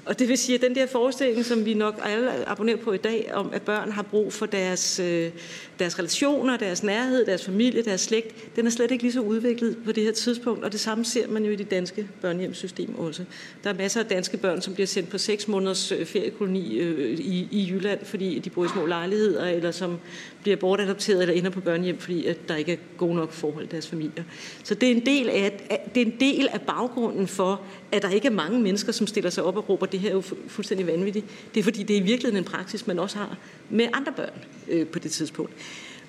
Og det vil sige, at den der forestilling, som vi nok alle abonnerer på i dag, om at børn har brug for deres, øh, deres relationer, deres nærhed, deres familie, deres slægt, den er slet ikke lige så udviklet på det her tidspunkt, og det samme ser man jo i det danske børnehjemssystem også. Der er masser af danske børn, som bliver sendt på seks måneders øh, feriekoloni øh, i, i Jylland, fordi de bor i små lejligheder, eller som bliver bortadopteret eller ender på børnehjem, fordi at der ikke er gode nok forhold i deres familier. Så det er en del af, det er en del af baggrunden for, at der ikke er mange mennesker, som stiller sig op og råber, det her er jo fuldstændig vanvittigt. Det er fordi, det er i virkeligheden en praksis, man også har med andre børn øh, på det tidspunkt.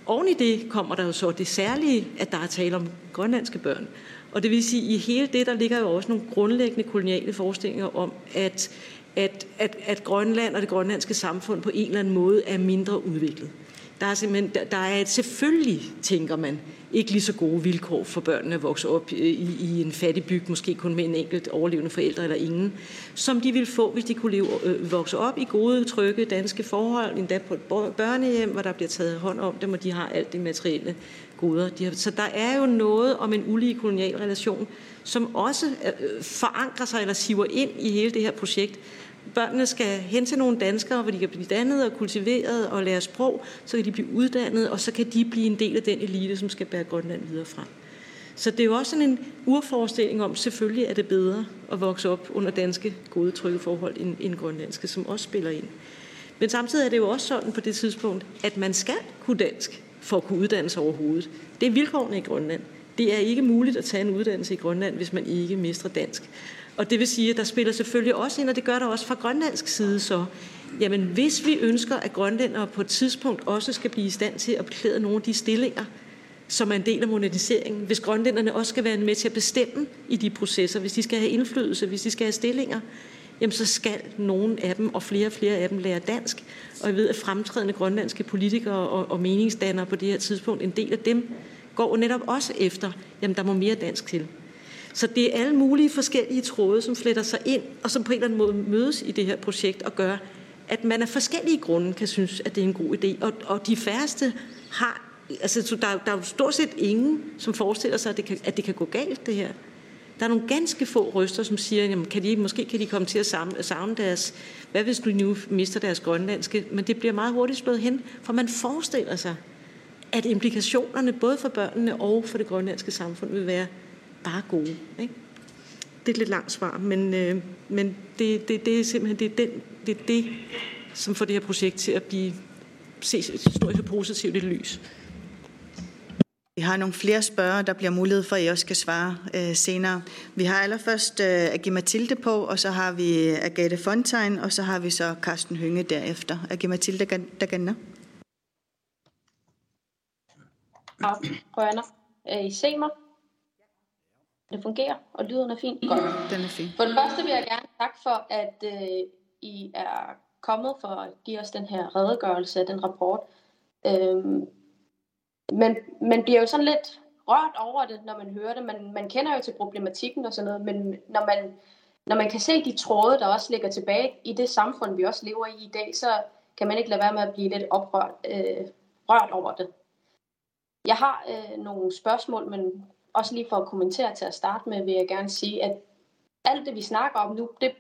Oven i det kommer der jo så det særlige, at der er tale om grønlandske børn. Og det vil sige, at i hele det, der ligger jo også nogle grundlæggende koloniale forestillinger om, at, at, at, at Grønland og det grønlandske samfund på en eller anden måde er mindre udviklet. Der er simpelthen, der, er et selvfølgelig, tænker man, ikke lige så gode vilkår for børnene at vokse op øh, i, i en fattig byg, måske kun med en enkelt overlevende forældre eller ingen, som de ville få, hvis de kunne leve, øh, vokse op i gode, trygge danske forhold, endda på et børnehjem, hvor der bliver taget hånd om dem, og de har alt det materielle goder. De har, så der er jo noget om en ulige kolonial relation, som også øh, øh forankrer sig eller siver ind i hele det her projekt, børnene skal hen til nogle danskere, hvor de kan blive dannet og kultiveret og lære sprog, så kan de blive uddannet, og så kan de blive en del af den elite, som skal bære Grønland videre frem. Så det er jo også sådan en urforestilling om, selvfølgelig er det bedre at vokse op under danske gode trygge forhold end, end grønlandske, som også spiller ind. Men samtidig er det jo også sådan på det tidspunkt, at man skal kunne dansk for at kunne uddanne sig overhovedet. Det er vilkårene i Grønland. Det er ikke muligt at tage en uddannelse i Grønland, hvis man ikke mestrer dansk. Og det vil sige, at der spiller selvfølgelig også ind, og det gør der også fra grønlandsk side så, jamen hvis vi ønsker, at grønlændere på et tidspunkt også skal blive i stand til at beklæde nogle af de stillinger, som er en del af moderniseringen, hvis grønlænderne også skal være med til at bestemme i de processer, hvis de skal have indflydelse, hvis de skal have stillinger, jamen så skal nogle af dem, og flere og flere af dem, lære dansk. Og jeg ved, at fremtrædende grønlandske politikere og, og meningsdannere på det her tidspunkt, en del af dem, går netop også efter, jamen der må mere dansk til. Så det er alle mulige forskellige tråde, som fletter sig ind, og som på en eller anden måde mødes i det her projekt og gør, at man af forskellige grunde kan synes, at det er en god idé. Og, og de færreste har, altså der, der er jo stort set ingen, som forestiller sig, at det, kan, at det kan gå galt, det her. Der er nogle ganske få røster, som siger, jamen, kan de, måske kan de komme til at savne, savne deres, hvad hvis du nu mister deres grønlandske, men det bliver meget hurtigt slået hen, for man forestiller sig, at implikationerne både for børnene og for det grønlandske samfund vil være bare gode. Ikke? Det er et lidt langt svar, men, øh, men det, det, det er simpelthen det, er den, det, er det, som får det her projekt til at blive ses historisk positivt i lys. Vi har nogle flere spørger, der bliver mulighed for, at I også skal svare øh, senere. Vi har allerførst øh, Agi Mathilde på, og så har vi Agathe Fontein, og så har vi så Carsten Hynge derefter. Agi Mathilde, der kan Rørner. I se mig? Det fungerer, og lyden er fin. Godt. Den er fin. For det første vil jeg gerne takke for, at øh, I er kommet for at give os den her redegørelse af den rapport. Øhm, men man bliver jo sådan lidt rørt over det, når man hører det. Man, man kender jo til problematikken og sådan noget, men når man, når man kan se de tråde, der også ligger tilbage i det samfund, vi også lever i i dag, så kan man ikke lade være med at blive lidt oprørt øh, rørt over det. Jeg har øh, nogle spørgsmål, men også lige for at kommentere til at starte med, vil jeg gerne sige, at alt det, vi snakker om nu, det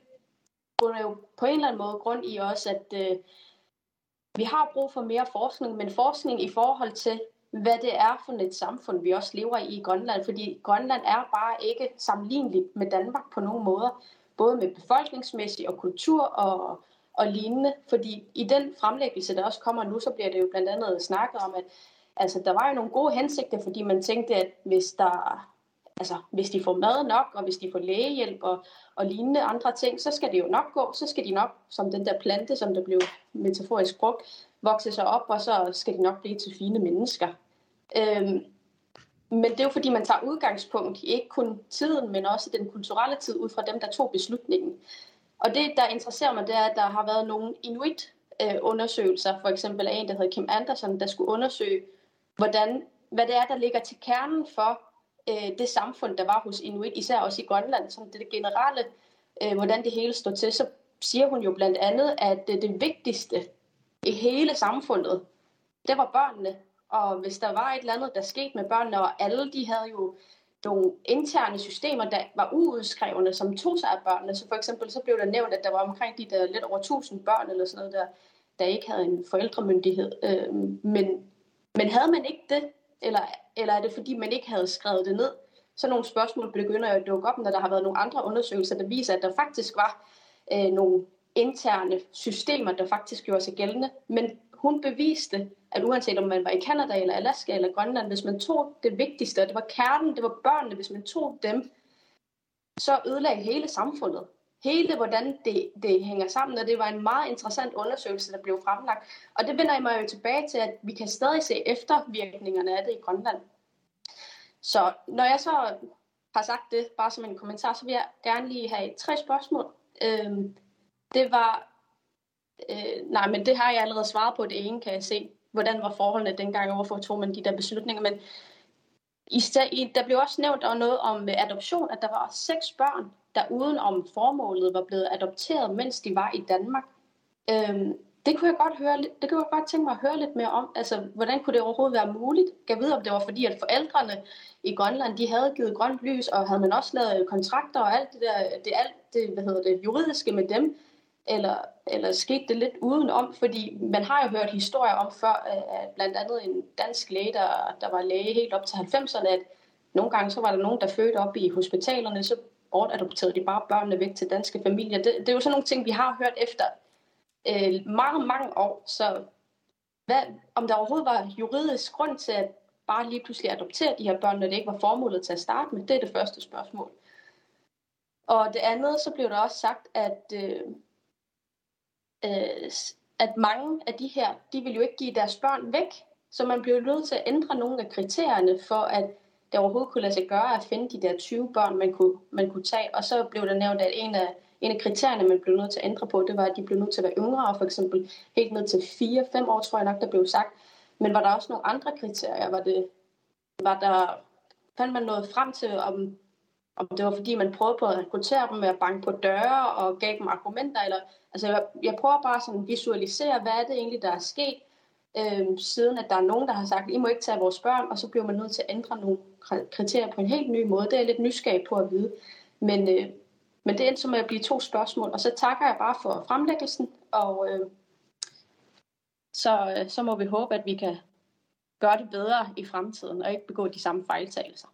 bunder jo på en eller anden måde grund i også, at øh, vi har brug for mere forskning, men forskning i forhold til, hvad det er for et samfund, vi også lever i i Grønland. Fordi Grønland er bare ikke sammenligneligt med Danmark på nogen måder. Både med befolkningsmæssigt og kultur og, og lignende. Fordi i den fremlæggelse, der også kommer nu, så bliver det jo blandt andet snakket om, at altså, der var jo nogle gode hensigter, fordi man tænkte, at hvis der altså, hvis de får mad nok, og hvis de får lægehjælp og, og lignende andre ting, så skal det jo nok gå. Så skal de nok, som den der plante, som der blev metaforisk brugt, vokse sig op, og så skal de nok blive til fine mennesker. Øhm, men det er jo fordi, man tager udgangspunkt i ikke kun tiden, men også den kulturelle tid ud fra dem, der tog beslutningen. Og det, der interesserer mig, det er, at der har været nogle inuit-undersøgelser, øh, for eksempel af en, der hedder Kim Andersen, der skulle undersøge, hvordan, hvad det er, der ligger til kernen for øh, det samfund, der var hos Inuit, især også i Grønland, som det generelle, øh, hvordan det hele står til, så siger hun jo blandt andet, at øh, det vigtigste i hele samfundet, det var børnene. Og hvis der var et eller andet, der skete med børnene, og alle de havde jo nogle interne systemer, der var uudskrevne, som tog sig af børnene. Så for eksempel så blev der nævnt, at der var omkring de der lidt over 1000 børn eller sådan noget, der, der ikke havde en forældremyndighed. Øh, men, men havde man ikke det, eller, eller er det fordi, man ikke havde skrevet det ned? Så nogle spørgsmål begynder at dukke op, når der har været nogle andre undersøgelser, der viser, at der faktisk var øh, nogle interne systemer, der faktisk gjorde sig gældende. Men hun beviste, at uanset om man var i Kanada eller Alaska eller Grønland, hvis man tog det vigtigste, og det var kernen, det var børnene, hvis man tog dem, så ødelagde hele samfundet hele, hvordan det, det hænger sammen, og det var en meget interessant undersøgelse, der blev fremlagt. Og det vender jeg mig jo tilbage til, at vi kan stadig se eftervirkningerne af det i Grønland. Så når jeg så har sagt det, bare som en kommentar, så vil jeg gerne lige have tre spørgsmål. Øhm, det var, øh, nej, men det har jeg allerede svaret på. Det ene kan jeg se, hvordan var forholdene dengang, og hvorfor tog man de der beslutninger. Men i, der blev også nævnt noget om adoption, at der var seks børn, der uden om formålet var blevet adopteret, mens de var i Danmark. Øhm, det kunne jeg godt høre, det kunne jeg godt tænke mig at høre lidt mere om. Altså, hvordan kunne det overhovedet være muligt? Jeg ved, om det var fordi, at forældrene i Grønland, de havde givet grønt lys, og havde man også lavet kontrakter og alt det der, det, alt det, hvad hedder det, juridiske med dem, eller, eller skete det lidt udenom? Fordi man har jo hørt historier om før, øh, at blandt andet en dansk læge, der, der var læge helt op til 90'erne, at nogle gange så var der nogen, der fødte op i hospitalerne, så bortadopterede de bare børnene væk til danske familier. Det, det er jo sådan nogle ting, vi har hørt efter øh, mange, mange år. Så hvad, om der overhovedet var juridisk grund til at bare lige pludselig adoptere de her børn, når det ikke var formålet til at starte med, det er det første spørgsmål. Og det andet, så blev der også sagt, at, øh, øh, at mange af de her, de vil jo ikke give deres børn væk, så man bliver nødt til at ændre nogle af kriterierne for, at det overhovedet kunne lade sig gøre at finde de der 20 børn, man kunne, man kunne tage. Og så blev der nævnt, at en af, en af kriterierne, man blev nødt til at ændre på, det var, at de blev nødt til at være yngre, for eksempel helt ned til 4-5 år, tror jeg nok, der blev sagt. Men var der også nogle andre kriterier? Var, det, var der, fandt man noget frem til, om, om det var fordi, man prøvede på at rekruttere dem med at banke på døre og gav dem argumenter? Eller, altså jeg, jeg prøver bare sådan at visualisere, hvad er det egentlig, der er sket, øh, siden at der er nogen, der har sagt, I må ikke tage vores børn, og så bliver man nødt til at ændre nogle kriterier på en helt ny måde. Det er jeg lidt nysgerrig på at vide. Men, øh, men det endte som at blive to spørgsmål, og så takker jeg bare for fremlæggelsen, og øh, så, øh, så må vi håbe, at vi kan gøre det bedre i fremtiden, og ikke begå de samme fejltagelser.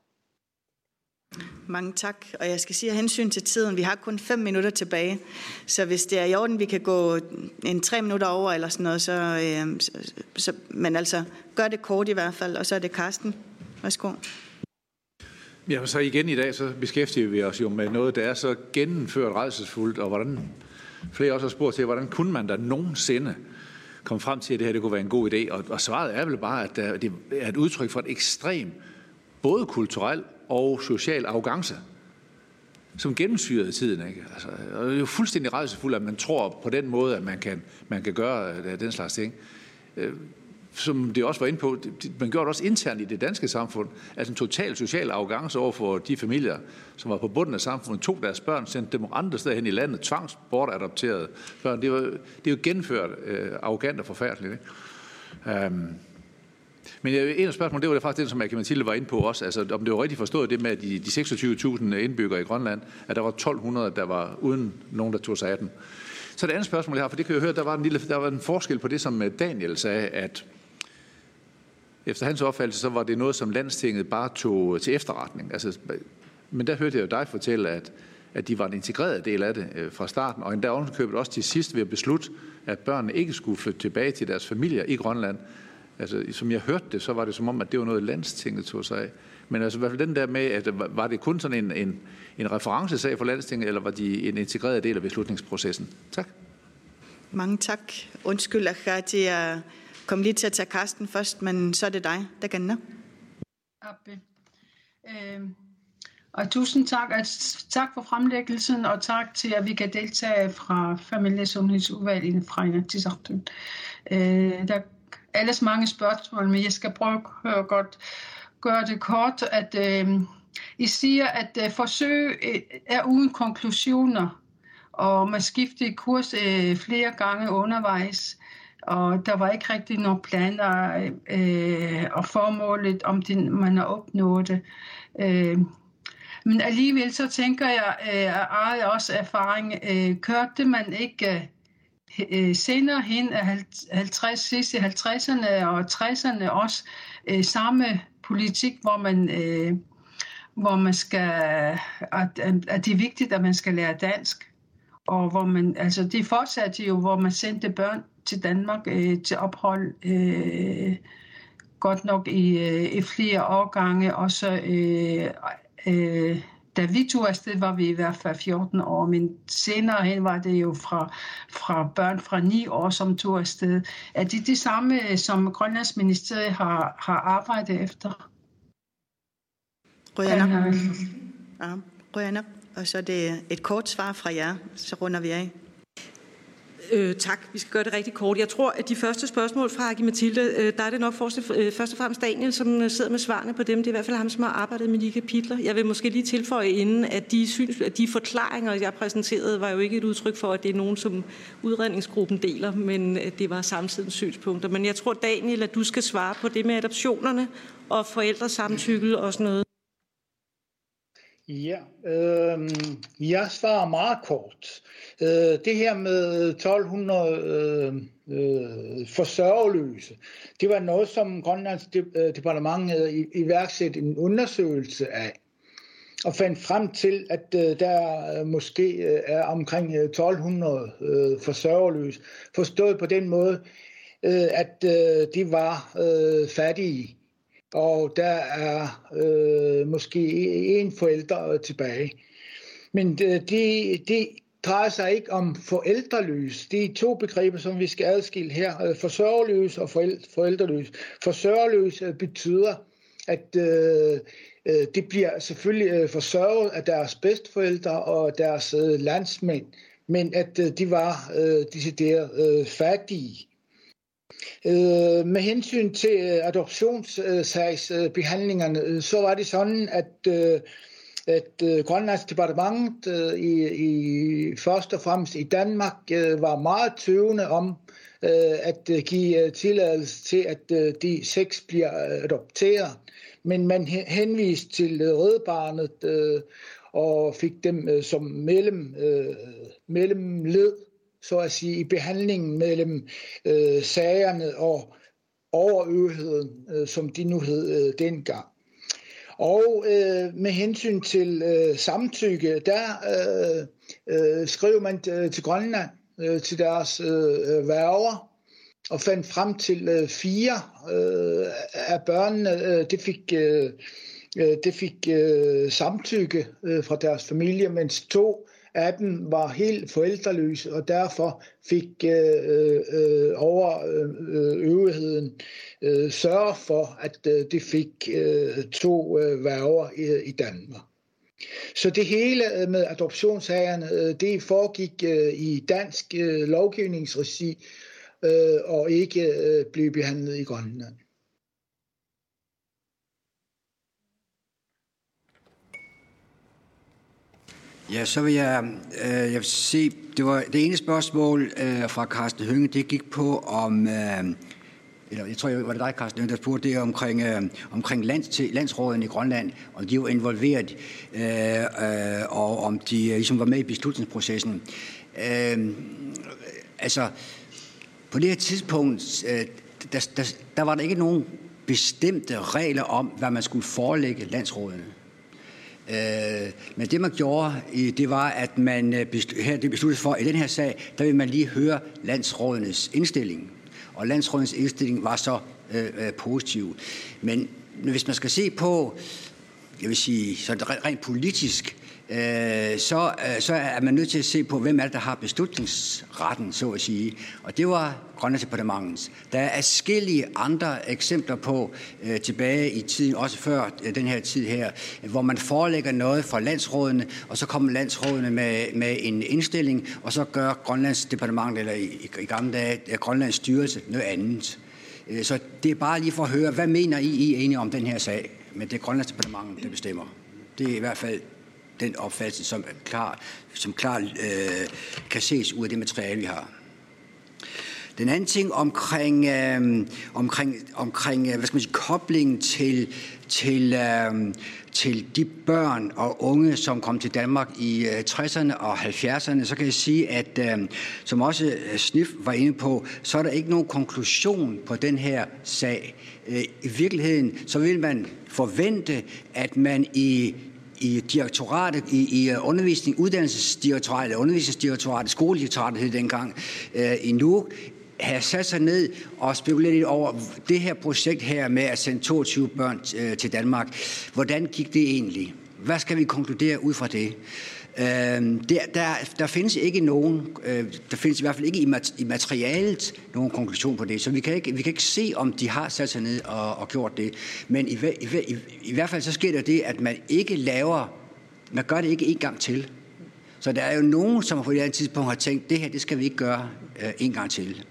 Mange tak, og jeg skal sige at hensyn til tiden, vi har kun fem minutter tilbage, så hvis det er i orden, vi kan gå en tre minutter over eller sådan noget, så, øh, så, så men altså gør det kort i hvert fald, og så er det Karsten. Værsgo. Ja, så igen i dag, så beskæftiger vi os jo med noget, der er så gennemført redselsfuldt, og hvordan flere også har spurgt til, hvordan kunne man da nogensinde komme frem til, at det her det kunne være en god idé? Og, og svaret er vel bare, at det er et udtryk for et ekstrem, både kulturel og social arrogance, som gennemsyrede tiden. Ikke? Altså, og det er jo fuldstændig rejsefuldt, at man tror på den måde, at man kan, man kan gøre øh, den slags ting. Øh, som det også var inde på, man gjorde det også internt i det danske samfund, altså en total social arrogance over for de familier, som var på bunden af samfundet, tog deres børn, sendte dem andre steder hen i landet, tvangsbortadopterede børn. Det, var, det er jo gennemført øh, arrogant og forfærdeligt. Ikke? Um, men en af spørgsmålene, det var det faktisk det, som Ake Mathilde var inde på også, altså om det var rigtigt forstået det med, at de, de 26.000 indbyggere i Grønland, at der var 1200, der var uden nogen, der tog sig af dem. Så det andet spørgsmål, jeg har, for det kan jeg høre, der var en, lille, der var en forskel på det, som øh, Daniel sagde, at efter hans opfattelse, så var det noget, som landstinget bare tog øh, til efterretning. Altså, men der hørte jeg jo dig fortælle, at, at de var en integreret del af det øh, fra starten, og endda ovenkøbet også til sidst ved at beslutte, at børnene ikke skulle flytte tilbage til deres familier i Grønland. Altså, som jeg hørte det, så var det som om, at det var noget, landstinget tog sig af. Men altså, i hvert fald den der med, at var det kun sådan en, en, en referencesag for landstinget, eller var de en integreret del af beslutningsprocessen? Tak. Mange tak. Undskyld, at jeg kom lige til at tage Karsten først, men så er det dig, der kan Abbe. Øh, og tusind tak, at, tak for fremlæggelsen, og tak til, at vi kan deltage fra familiesundhedsudvalget fra Inatisartun. Øh, der alles mange spørgsmål, men jeg skal prøve at godt gøre det kort, at øh, I siger, at øh, forsøg øh, er uden konklusioner, og man skifter kurs øh, flere gange undervejs og der var ikke rigtig nogen planer øh, og formålet, om det, man har opnået det. Øh, men alligevel så tænker jeg, øh, eget også erfaring, øh, kørte man ikke øh, Øh, senere hen af 50, sidste 50'erne og 60'erne også øh, samme politik, hvor man øh, hvor man skal, at, at det er vigtigt, at man skal lære dansk. Og hvor man, altså det fortsatte jo, hvor man sendte børn til Danmark øh, til ophold, øh, godt nok i, øh, i flere årgange, og så øh, øh, da vi tog afsted, var vi i hvert fald 14 år, men senere hen var det jo fra, fra børn fra 9 år, som tog afsted. Er det det samme, som Grønlandsministeriet har, har arbejdet efter? Rønner. Ja, Rønner. Og så er det et kort svar fra jer, så runder vi af. Øh, tak. Vi skal gøre det rigtig kort. Jeg tror, at de første spørgsmål fra Agi Mathilde, øh, der er det nok først, øh, først og fremmest Daniel, som øh, sidder med svarene på dem. Det er i hvert fald ham, som har arbejdet med de kapitler. Jeg vil måske lige tilføje inden, at de, synes, at de forklaringer, jeg præsenterede, var jo ikke et udtryk for, at det er nogen, som udredningsgruppen deler, men øh, det var samtidens synspunkter. Men jeg tror, Daniel, at du skal svare på det med adoptionerne og forældresamtykke og sådan noget. Ja, øh, jeg svarer meget kort. Øh, det her med 1200 øhm, øh, øh, forsørgeløse, det var noget, som Grønlands øh, departement havde iværksat en undersøgelse af, og fandt frem til, at øh, der øh, måske øh, er omkring 1200 øh, forsørgeløse, forstået på den måde, øh, at øh, de var øh, fattige og der er øh, måske en forælder øh, tilbage. Men øh, det, det, drejer sig ikke om forældreløs. Det er to begreber, som vi skal adskille her. Øh, Forsørgeløs og forældreløs. Forsørgeløs betyder, at øh, det bliver selvfølgelig forsørget af deres bedsteforældre og deres landsmænd, men at de var decideret fattige. Øh, med hensyn til øh, adoptionssagsbehandlingerne, øh, så var det sådan, at at øh, Grønlands departement øh, i, i først og fremmest i Danmark øh, var meget tøvende om øh, at give øh, tilladelse til, at øh, de seks bliver adopteret. Men man henviste til øh, Rødbarnet øh, og fik dem øh, som mellem, øh, mellemled, så at sige, i behandlingen mellem øh, sagerne og overøvheden, øh, som de nu hed øh, dengang. Og øh, med hensyn til øh, samtykke, der øh, øh, skrev man øh, til Grønland, øh, til deres øh, øh værger, og fandt frem til øh, fire øh, af børnene, øh, det fik, øh, øh, det fik øh, samtykke øh, fra deres familie, mens to af dem var helt forældreløse, og derfor fik øh, øh, over øh, øvrigheden øh, sørge for, at øh, det fik øh, to øh, værger i, i Danmark. Så det hele øh, med adoptionssagerne, øh, det foregik øh, i dansk lovgivningsregi og ikke blev behandlet i Grønland. Ja, så vil jeg, øh, jeg vil se, det var det ene spørgsmål øh, fra Carsten Hønge, det gik på om, øh, eller jeg tror, det var det dig, Carsten Hønge, der spurgte det omkring, øh, omkring lands, til, landsråden i Grønland, om de var involveret, øh, øh, og om de øh, ligesom var med i beslutningsprocessen. Øh, altså, på det her tidspunkt, øh, der, der, der var der ikke nogen bestemte regler om, hvad man skulle forelægge landsrådene. Øh, men det man gjorde, det var, at man øh, her det besluttede for, at i den her sag, der vil man lige høre landsrådenes indstilling. Og landsrådenes indstilling var så øh, øh, positiv. Men hvis man skal se på, jeg vil sige, så rent politisk, øh, så, øh, så er man nødt til at se på, hvem er det, der har beslutningsretten, så at sige. Og det var Grønlandsdepartementets. Der er forskellige andre eksempler på øh, tilbage i tiden, også før øh, den her tid her, hvor man forelægger noget for landsrådene, og så kommer landsrådene med, med en indstilling, og så gør Grønlandsdepartementet, eller i, i, i gamle dage, øh, Grønlands styrelse noget andet. Øh, så det er bare lige for at høre, hvad mener I, I egentlig om den her sag? Men det er Grønlandsdepartementet, der bestemmer. Det er i hvert fald den opfattelse, som klar, som klar øh, kan ses ud af det materiale, vi har. Den anden ting omkring, øh, omkring, omkring øh, hvad skal man sige, koblingen til, til, øh, til de børn og unge, som kom til Danmark i øh, 60'erne og 70'erne, så kan jeg sige, at øh, som også øh, Snif var inde på, så er der ikke nogen konklusion på den her sag. Øh, I virkeligheden, så vil man forvente, at man i i direktoratet, i, i øh, undervisning, uddannelsesdirektoratet, undervisningsdirektoratet, skoledirektoratet hed dengang, øh, i Nuuk, have sat sig ned og spekuleret lidt over det her projekt her med at sende 22 børn øh, til Danmark. Hvordan gik det egentlig? Hvad skal vi konkludere ud fra det? Øh, der, der, der findes ikke nogen, øh, der findes i hvert fald ikke i, mat, i materialet nogen konklusion på det, så vi kan, ikke, vi kan ikke se, om de har sat sig ned og, og gjort det. Men i, i, i, i hvert fald så sker der det, at man ikke laver, man gør det ikke en gang til. Så der er jo nogen, som på et andet tidspunkt har tænkt, det her, det skal vi ikke gøre øh, en gang til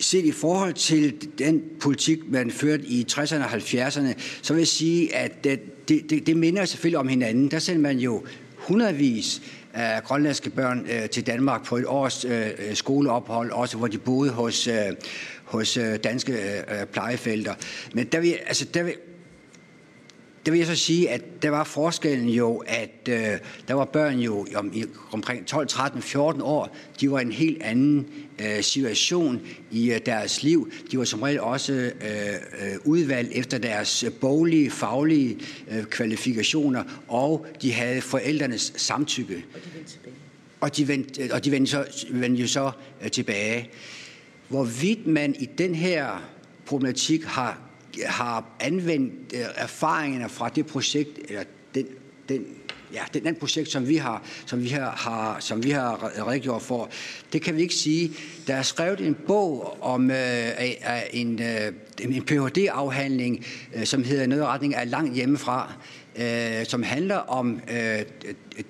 set i forhold til den politik, man førte i 60'erne og 70'erne, så vil jeg sige, at det, det, det minder selvfølgelig om hinanden. Der sendte man jo hundredvis af grønlandske børn øh, til Danmark på et års øh, skoleophold, også hvor de boede hos, øh, hos øh, danske øh, øh, plejefelter. Men der vil, altså, der vil, der vil jeg så sige, at der var forskellen jo, at øh, der var børn jo om, omkring 12, 13, 14 år. De var i en helt anden øh, situation i øh, deres liv. De var som regel også øh, øh, udvalgt efter deres boglige, faglige øh, kvalifikationer, og de havde forældrenes samtykke. Og de vendte tilbage. Og de vendte, og de vendte, så, vendte jo så øh, tilbage. Hvorvidt man i den her problematik har har anvendt øh, erfaringerne fra det projekt, eller den, den ja, den, den projekt, som vi har, som vi har, har, som vi har redegjort for, det kan vi ikke sige. Der er skrevet en bog om øh, en, øh, en Ph.D.-afhandling, øh, som hedder Noget retning af langt hjemmefra, øh, som handler om øh,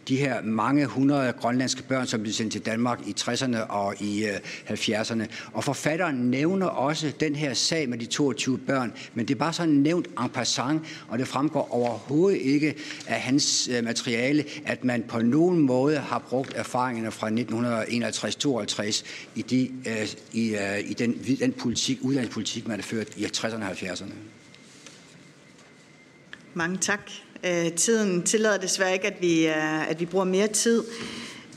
de her mange hundrede grønlandske børn, som blev sendt til Danmark i 60'erne og i øh, 70'erne. Og forfatteren nævner også den her sag med de 22 børn, men det er bare sådan nævnt en passant, og det fremgår overhovedet ikke af hans øh, materiale, at man på nogen måde har brugt erfaringerne fra 1951-52 i, de, øh, i, øh, i den, den politik, uddannelsespolitik, man har ført i 60'erne og 70'erne. Mange tak. Øh, tiden tillader desværre ikke, at vi, øh, at vi bruger mere tid.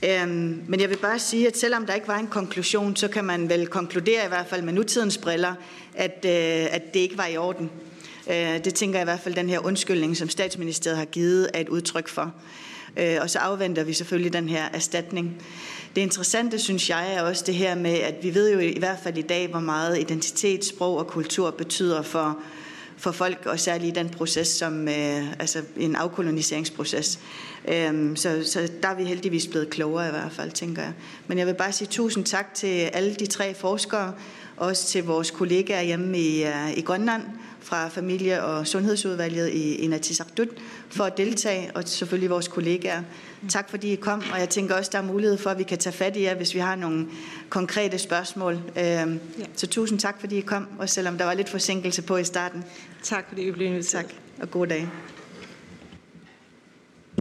Øhm, men jeg vil bare sige, at selvom der ikke var en konklusion, så kan man vel konkludere i hvert fald med nutidens briller, at, øh, at det ikke var i orden. Det tænker jeg i hvert fald, den her undskyldning, som statsministeriet har givet, er et udtryk for. Og så afventer vi selvfølgelig den her erstatning. Det interessante, synes jeg, er også det her med, at vi ved jo i hvert fald i dag, hvor meget identitet, sprog og kultur betyder for, for folk, og særligt i den proces, som øh, altså en afkoloniseringsproces. Øhm, så, så der er vi heldigvis blevet klogere i hvert fald, tænker jeg. Men jeg vil bare sige tusind tak til alle de tre forskere, også til vores kollegaer hjemme i, uh, i Grønland, fra Familie- og Sundhedsudvalget i Inatsisartut for at deltage, og selvfølgelig vores kollegaer. Tak fordi I kom, og jeg tænker også, der er mulighed for, at vi kan tage fat i jer, hvis vi har nogle konkrete spørgsmål. Øhm, så tusind tak fordi I kom, og selvom der var lidt forsinkelse på i starten. Tak fordi vi blev inviteret. Tak, og god dag.